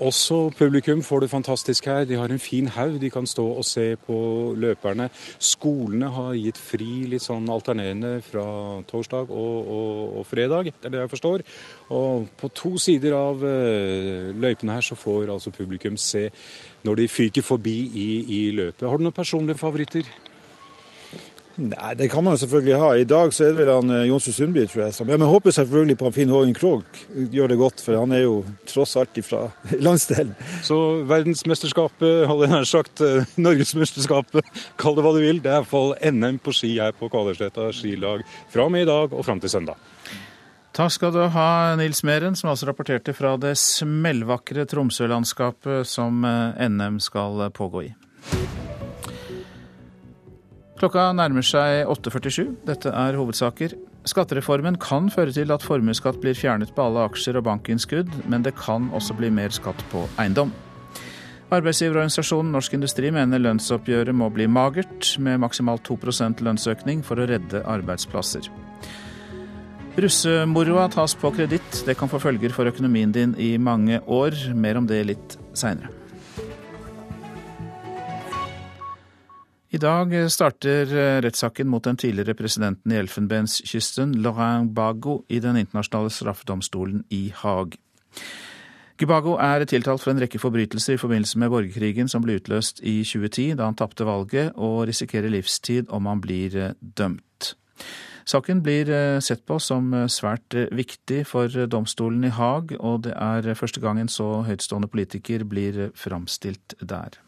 Også publikum får det fantastisk her. De har en fin haug. De kan stå og se på løperne. Skolene har gitt fri litt sånn alternerende fra torsdag og, og, og fredag, det er det jeg forstår. Og på to sider av uh, løypene her så får altså publikum se når de fyker forbi i, i løpet. Har du noen personlige favoritter? Nei, Det kan man selvfølgelig ha. I dag så er det vel han eh, Jonsrud Sundby, tror jeg. Som, ja, men jeg håper selvfølgelig på han Finn Hågen Krogh gjør det godt, for han er jo tross alt fra landsdelen. Så verdensmesterskapet, hadde jeg nær sagt, eh, norgesmesterskapet, kall det hva du vil, det er iallfall NM på ski her på Kvalersletta skilag fra og med i dag og fram til søndag. Takk skal du ha, Nils Meren, som altså rapporterte fra det smellvakre Tromsø-landskapet som eh, NM skal pågå i. Klokka nærmer seg 8.47. Dette er hovedsaker. Skattereformen kan føre til at formuesskatt blir fjernet på alle aksjer og bankinnskudd, men det kan også bli mer skatt på eiendom. Arbeidsgiverorganisasjonen Norsk Industri mener lønnsoppgjøret må bli magert, med maksimalt 2% lønnsøkning for å redde arbeidsplasser. Russemoroa tas på kreditt. Det kan få følger for økonomien din i mange år. Mer om det litt seinere. I dag starter eh, rettssaken mot den tidligere presidenten i Elfenbenskysten, Laurent Bago, i Den internasjonale straffedomstolen i Haag. Gubago er tiltalt for en rekke forbrytelser i forbindelse med borgerkrigen som ble utløst i 2010, da han tapte valget, og risikerer livstid om han blir eh, dømt. Saken blir eh, sett på som svært viktig for domstolen i Haag, og det er første gang en så høytstående politiker blir framstilt der.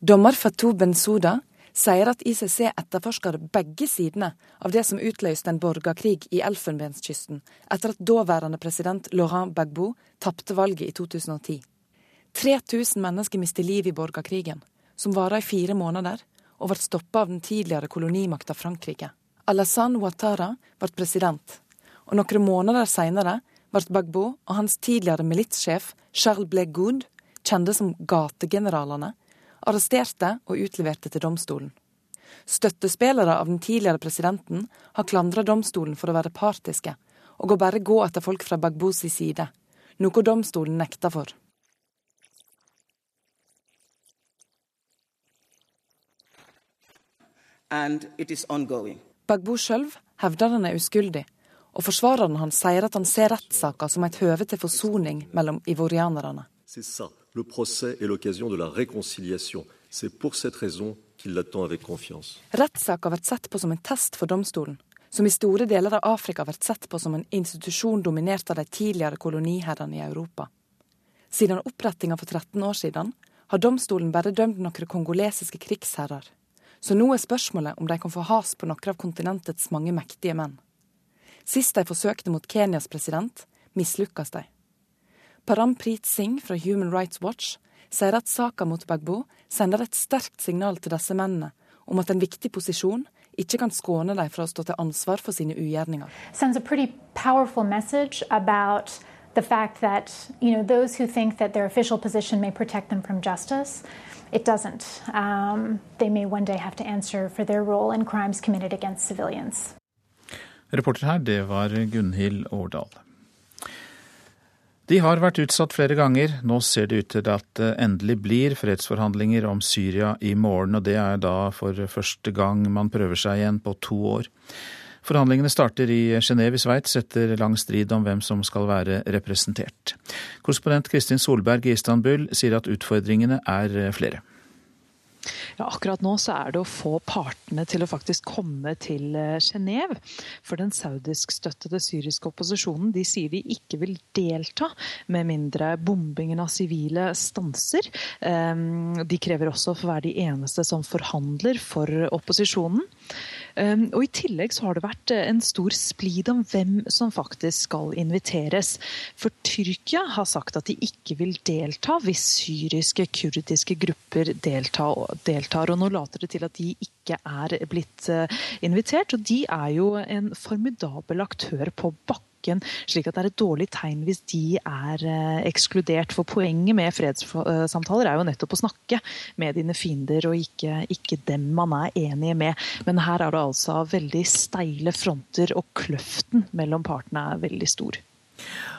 Dommer Fatou Bensouda sier at ICC etterforsker begge sidene av det som utløste en borgerkrig i Elfenbenskysten etter at daværende president Laurent Gbagbo tapte valget i 2010. 3000 mennesker mistet livet i borgerkrigen, som varte i fire måneder, og ble stoppa av den tidligere kolonimakta Frankrike. Alassane Ouattara ble president, og noen måneder senere ble Gbagbo og hans tidligere militssjef Charles Blegoud, kjente som gategeneralene, arresterte og utleverte til domstolen. Støttespillere av den tidligere presidenten har klandra domstolen for å være partiske, og å bare gå etter folk fra Bagbos side, noe domstolen nekta for. Bagbo sjøl hevder han er uskyldig, og forsvareren hans sier at han ser rettssaka som et høve til forsoning mellom ivorianerne. Rettssaka blir sett på som en test for domstolen, som i store deler av Afrika blir sett på som en institusjon dominert av de tidligere koloniherrene i Europa. Siden opprettinga for 13 år siden har domstolen bare dømt noen kongolesiske krigsherrer. Så nå er spørsmålet om de kan få has på noen av kontinentets mange mektige menn. Sist de forsøkte mot Kenyas president, mislykkes de. Parampreet Singh fra Human Rights Watch sier at saka mot Bagbo sender et sterkt signal til disse mennene om at en viktig posisjon ikke kan skåne dem fra å stå til ansvar for sine ugjerninger. The fact that you know those who think that their official position may protect them from justice, it doesn't. Um, they may one day have to answer for their role in crimes committed against civilians. Reporter her, det var Gunhild Årdal. De har vært utsatt flere ganger. Nå ser det ut til at det endelig blir fredsforhandlinger om Syria i morgen, og det er da for første gang man prøver seg igjen på to år. Forhandlingene starter i Genéve i Sveits etter lang strid om hvem som skal være representert. Korrespondent Kristin Solberg i Istanbul sier at utfordringene er flere. Ja, akkurat nå så er det å få partene til å faktisk komme til eh, Genéve. For den saudiskstøttede syriske opposisjonen de sier de ikke vil delta med mindre bombingen av sivile stanser. Ehm, de krever også å få være de eneste som forhandler for opposisjonen. Ehm, og I tillegg så har det vært eh, en stor splid om hvem som faktisk skal inviteres. For Tyrkia har sagt at de ikke vil delta hvis syriske, kurdiske grupper deltar. Og nå later det til at de ikke er blitt eh, invitert. Og de er jo en formidabel aktør på bakken slik at det er et dårlig tegn hvis de er eh, ekskludert. For poenget med fredssamtaler er jo nettopp å snakke med dine fiender, og ikke, ikke dem man er enige med. Men her er det altså veldig steile fronter, og kløften mellom partene er veldig stor.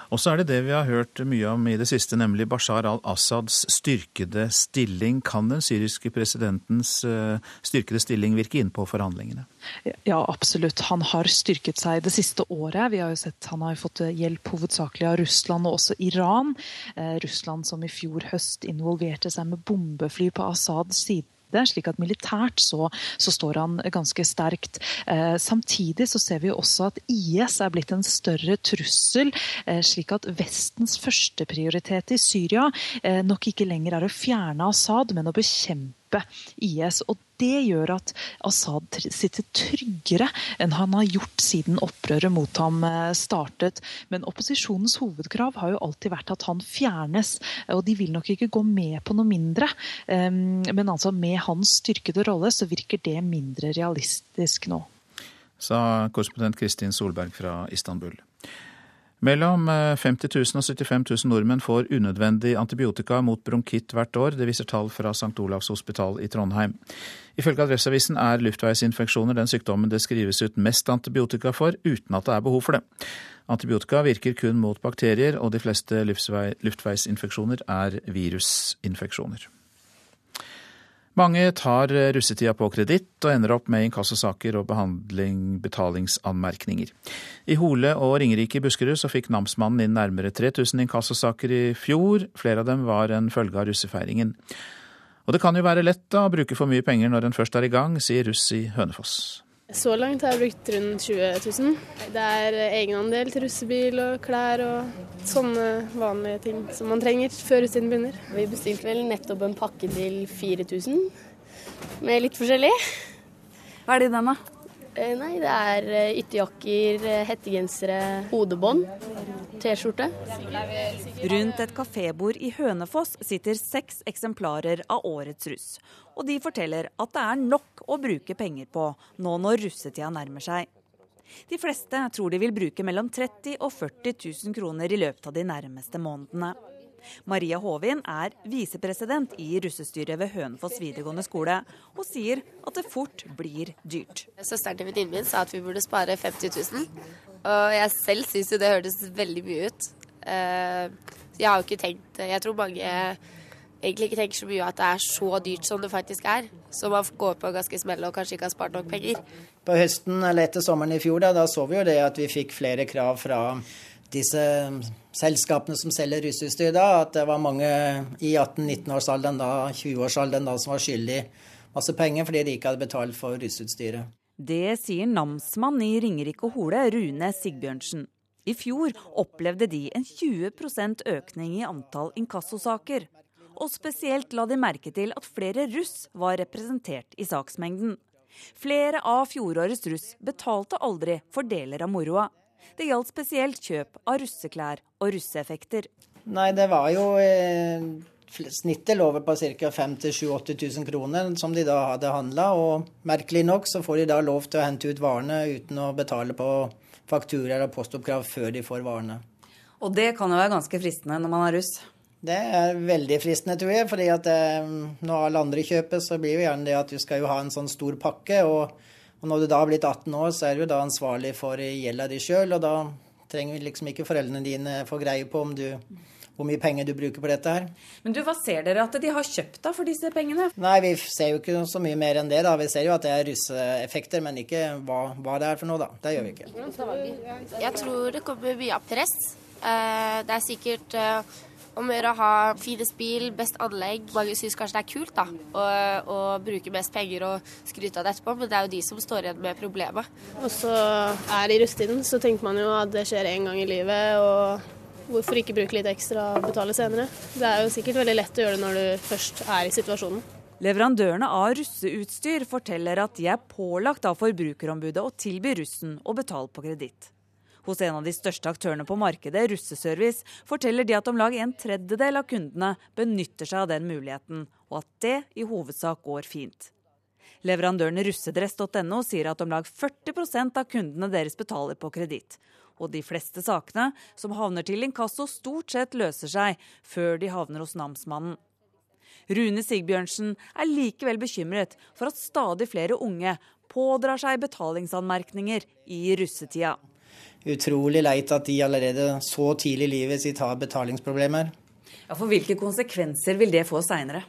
Og så er det det vi har hørt mye om i det siste, nemlig Bashar al-Assads styrkede stilling. Kan den syriske presidentens eh, styrkede stilling virke inn på forhandlingene? Ja, absolutt. Han har styrket seg det siste året. Vi har jo sett Han har fått hjelp hovedsakelig av Russland og også Iran. Eh, Russland som i fjor høst involverte seg med bombefly på Assads side det, slik at militært så, så står han ganske sterkt. Eh, samtidig så ser vi også at IS er blitt en større trussel, eh, slik at Vestens førsteprioritet i Syria eh, nok ikke lenger er å fjerne Assad, men å bekjempe IS. Og det gjør at Assad sitter tryggere enn han har gjort siden opprøret mot ham eh, startet. Men opposisjonens hovedkrav har jo alltid vært at han fjernes, og de vil nok ikke gå med på noe mindre. Men altså med hans styrkede rolle så virker det mindre realistisk nå. Sa korrespondent Kristin Solberg fra Istanbul. Mellom 50 000 og 75 000 nordmenn får unødvendig antibiotika mot bronkitt hvert år. Det viser tall fra St. Olavs hospital i Trondheim. Ifølge Adresseavisen er luftveisinfeksjoner den sykdommen det skrives ut mest antibiotika for, uten at det er behov for det. Antibiotika virker kun mot bakterier, og de fleste luftveisinfeksjoner er virusinfeksjoner. Mange tar russetida på kreditt og ender opp med inkassosaker og betalingsanmerkninger. I Hole og Ringerike i Buskerud så fikk namsmannen inn nærmere 3000 inkassosaker i fjor. Flere av dem var en følge av russefeiringen. Og det kan jo være lett da, å bruke for mye penger når en først er i gang, sier russ i Hønefoss. Så langt har jeg brukt rundt 20 000. Det er egenandel til russebil og klær og sånne vanlige ting som man trenger før russetiden begynner. Vi bestilte vel nettopp en pakke til 4000 med litt forskjellig. Hva er det i den, da? Eh, nei, det er eh, ytterjakker, eh, hettegensere, hodebånd, T-skjorte. Rundt et kafébord i Hønefoss sitter seks eksemplarer av årets russ. Og de forteller at det er nok å bruke penger på nå når russetida nærmer seg. De fleste tror de vil bruke mellom 30 og 40 000 kroner i løpet av de nærmeste månedene. Maria Håvin er visepresident i russestyret ved Hønefoss videregående skole, og sier at det fort blir dyrt. Søsteren til venninnen min sa at vi burde spare 50 000, og jeg selv syns jo det hørtes veldig mye ut. Eh, jeg har jo ikke tenkt Jeg tror mange egentlig ikke tenker så mye at det er så dyrt som det faktisk er. Så man går på ganske smell og kanskje ikke har spart nok penger. På høsten eller etter sommeren i fjor da, da så vi jo det at vi fikk flere krav fra disse selskapene som selger russeutstyr da, at det var mange i 18-19-årsalderen da, 20-årsalderen da, som var skyldig masse penger fordi de ikke hadde betalt for russeutstyret. Det sier namsmann i Ringerike og Hole, Rune Sigbjørnsen. I fjor opplevde de en 20% økning i antall inkassosaker. Og spesielt la de merke til at flere russ var representert i saksmengden. Flere av fjorårets russ betalte aldri for deler av moroa. Det gjaldt spesielt kjøp av russeklær og russeeffekter. Nei, det var jo eh, Snittet lå på ca. 5 000-8000 kroner som de da hadde handla. Og merkelig nok så får de da lov til å hente ut varene uten å betale på fakturaer og postoppkrav før de får varene. Og det kan jo være ganske fristende når man er russ? Det er veldig fristende, tror jeg. fordi at eh, når alle andre kjøper, så blir jo gjerne det at du skal jo ha en sånn stor pakke. Og, og når du da har blitt 18 år, så er du da ansvarlig for gjelda di sjøl. Og da trenger liksom ikke foreldrene dine få greie på om du hvor mye penger du bruker på dette her. Men du, Hva ser dere at de har kjøpt da for disse pengene? Nei, Vi ser jo ikke så mye mer enn det. da. Vi ser jo at det er russeeffekter, men ikke hva, hva, det er for noe, da. Det gjør vi ikke. Jeg tror det kommer mye av press. Eh, det er sikkert eh, om å gjøre å ha finest bil, best anlegg. Mange syns kanskje det er kult da, å, å, bruke mest penger og skryte av det etterpå, men det er jo de som står igjen med problemet. Og så er det i rusttiden, så tenker man jo at det skjer én gang i livet. og Hvorfor ikke bruke litt ekstra og betale senere? Det er jo sikkert veldig lett å gjøre det når du først er i situasjonen. Leverandørene av russeutstyr forteller at de er pålagt av Forbrukerombudet å tilby russen å betale på kreditt. Hos en av de største aktørene på markedet, Russeservice, forteller de at om lag en tredjedel av kundene benytter seg av den muligheten, og at det i hovedsak går fint. Leverandøren russedress.no sier at om lag 40% av kundene deres betaler på kreditt, og de fleste sakene som havner til inkasso, stort sett løser seg før de havner hos namsmannen. Rune Sigbjørnsen er likevel bekymret for at stadig flere unge pådrar seg betalingsanmerkninger i russetida. Utrolig leit at de allerede så tidlig i livet sitt har betalingsproblemer. Ja, for Hvilke konsekvenser vil det få seinere?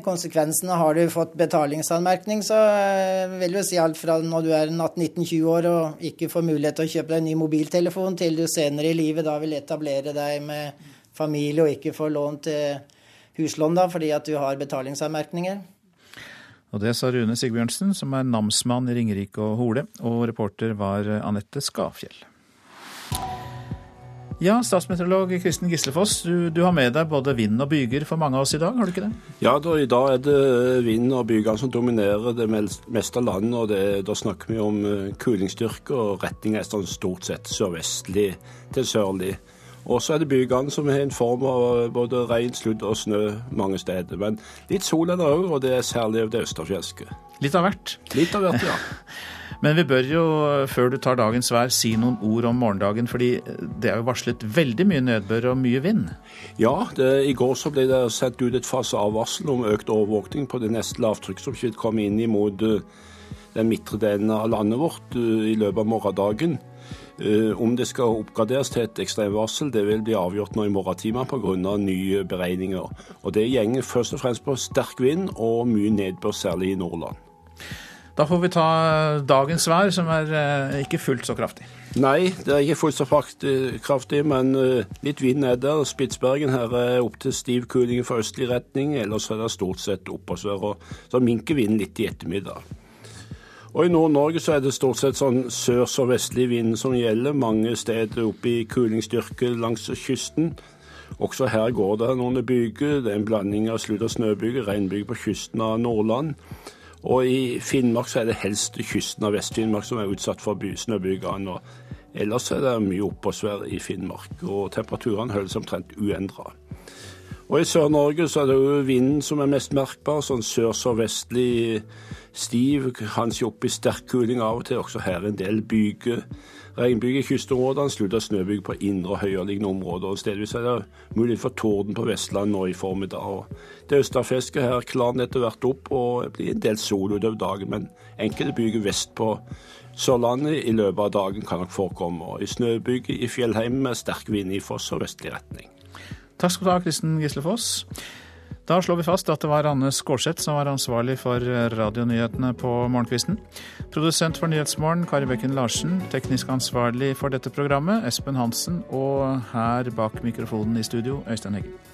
konsekvensene har du fått betalingsanmerkning, så eh, vil jo si alt fra når du er 18-19-20 år og ikke får mulighet til å kjøpe deg en ny mobiltelefon, til du senere i livet da vil etablere deg med familie og ikke får lån til huslån da, fordi at du har betalingsanmerkninger. Og Det sa Rune Sigbjørnsen, som er namsmann i Ringerike og Hole, og reporter var Anette Skafjell. Ja, statsmeteorolog Kristen Gislefoss, du, du, har med deg både vind og byger for mange av oss i dag, har du ikke det? Ja, da, i dag er det vind og byger som dominerer det meste av landet. og det, Da snakker vi om eh, kulingsstyrke, og retning er sånn stort sett sørvestlig til sørlig. Og så er det bygene som har en form av både regn, sludd og snø mange steder. Men litt sol er det òg, og det er særlig det østerfjelske. Litt av hvert? Litt av hvert, ja. Men vi bør jo, før du tar dagens vær, si noen ord om morgendagen. fordi det er jo varslet veldig mye nedbør og mye vind? Ja, det, i går så ble det sendt ut et faseavvarsel om økt overvåkning på det neste lavtrykk som kommer inn imot eh, den midtre delen av landet vårt eh, i løpet av morgendagen. Eh, om det skal oppgraderes til et ekstremvarsel, det vil bli avgjort nå i morgentimene pga. nye beregninger. Og Det gjenger først og fremst på sterk vind og mye nedbør, særlig i Nordland. Da får vi ta dagens vær, som er eh, ikke fullt så kraftig. Nei, det er ikke fullt så kraftig, men eh, litt vind er der. Spitsbergen her er opp til stiv kuling fra østlig retning, ellers er det stort sett oppåsvær. Så minker vinden litt i ettermiddag. Og I Nord-Norge så er det stort sett sånn sør- og vestlig vind som gjelder. Mange steder oppe i kulingsstyrke langs kysten. Også her går det noen byger. Det er en blanding av sludd- og snøbyger, regnbyger på kysten av Nordland. Og i Finnmark så er det helst kysten av Vest-Finnmark som er utsatt for snøbygene. Ellers er det mye oppholdsvær i Finnmark, og temperaturene holdes omtrent uendra. Og I Sør-Norge så er det jo vinden som er mest merkbar, sånn sør-sørvestlig stiv, kanskje opp i sterk kuling av og til. Også her en del byger. Regnbyger i kystområdene, slutt av snøbyger på indre og høyereliggende områder. og Stedvis er det mulighet for torden på Vestlandet nå i formiddag. Det østafisket her klarner etter hvert opp og det blir en del sol utover dagen, men enkelte byger vest på Sørlandet i løpet av dagen kan nok forekomme. Og i snøbyger i fjellheimen med sterk vind i foss og vestlig retning. Takk skal du ha, Kristen Gislefoss. Da slår vi fast at det var Anne Skårseth som var ansvarlig for radionyhetene på morgenkvisten. Produsent for Nyhetsmorgen, Kari Bekken Larsen. Teknisk ansvarlig for dette programmet, Espen Hansen. Og her bak mikrofonen i studio, Øystein Heggen.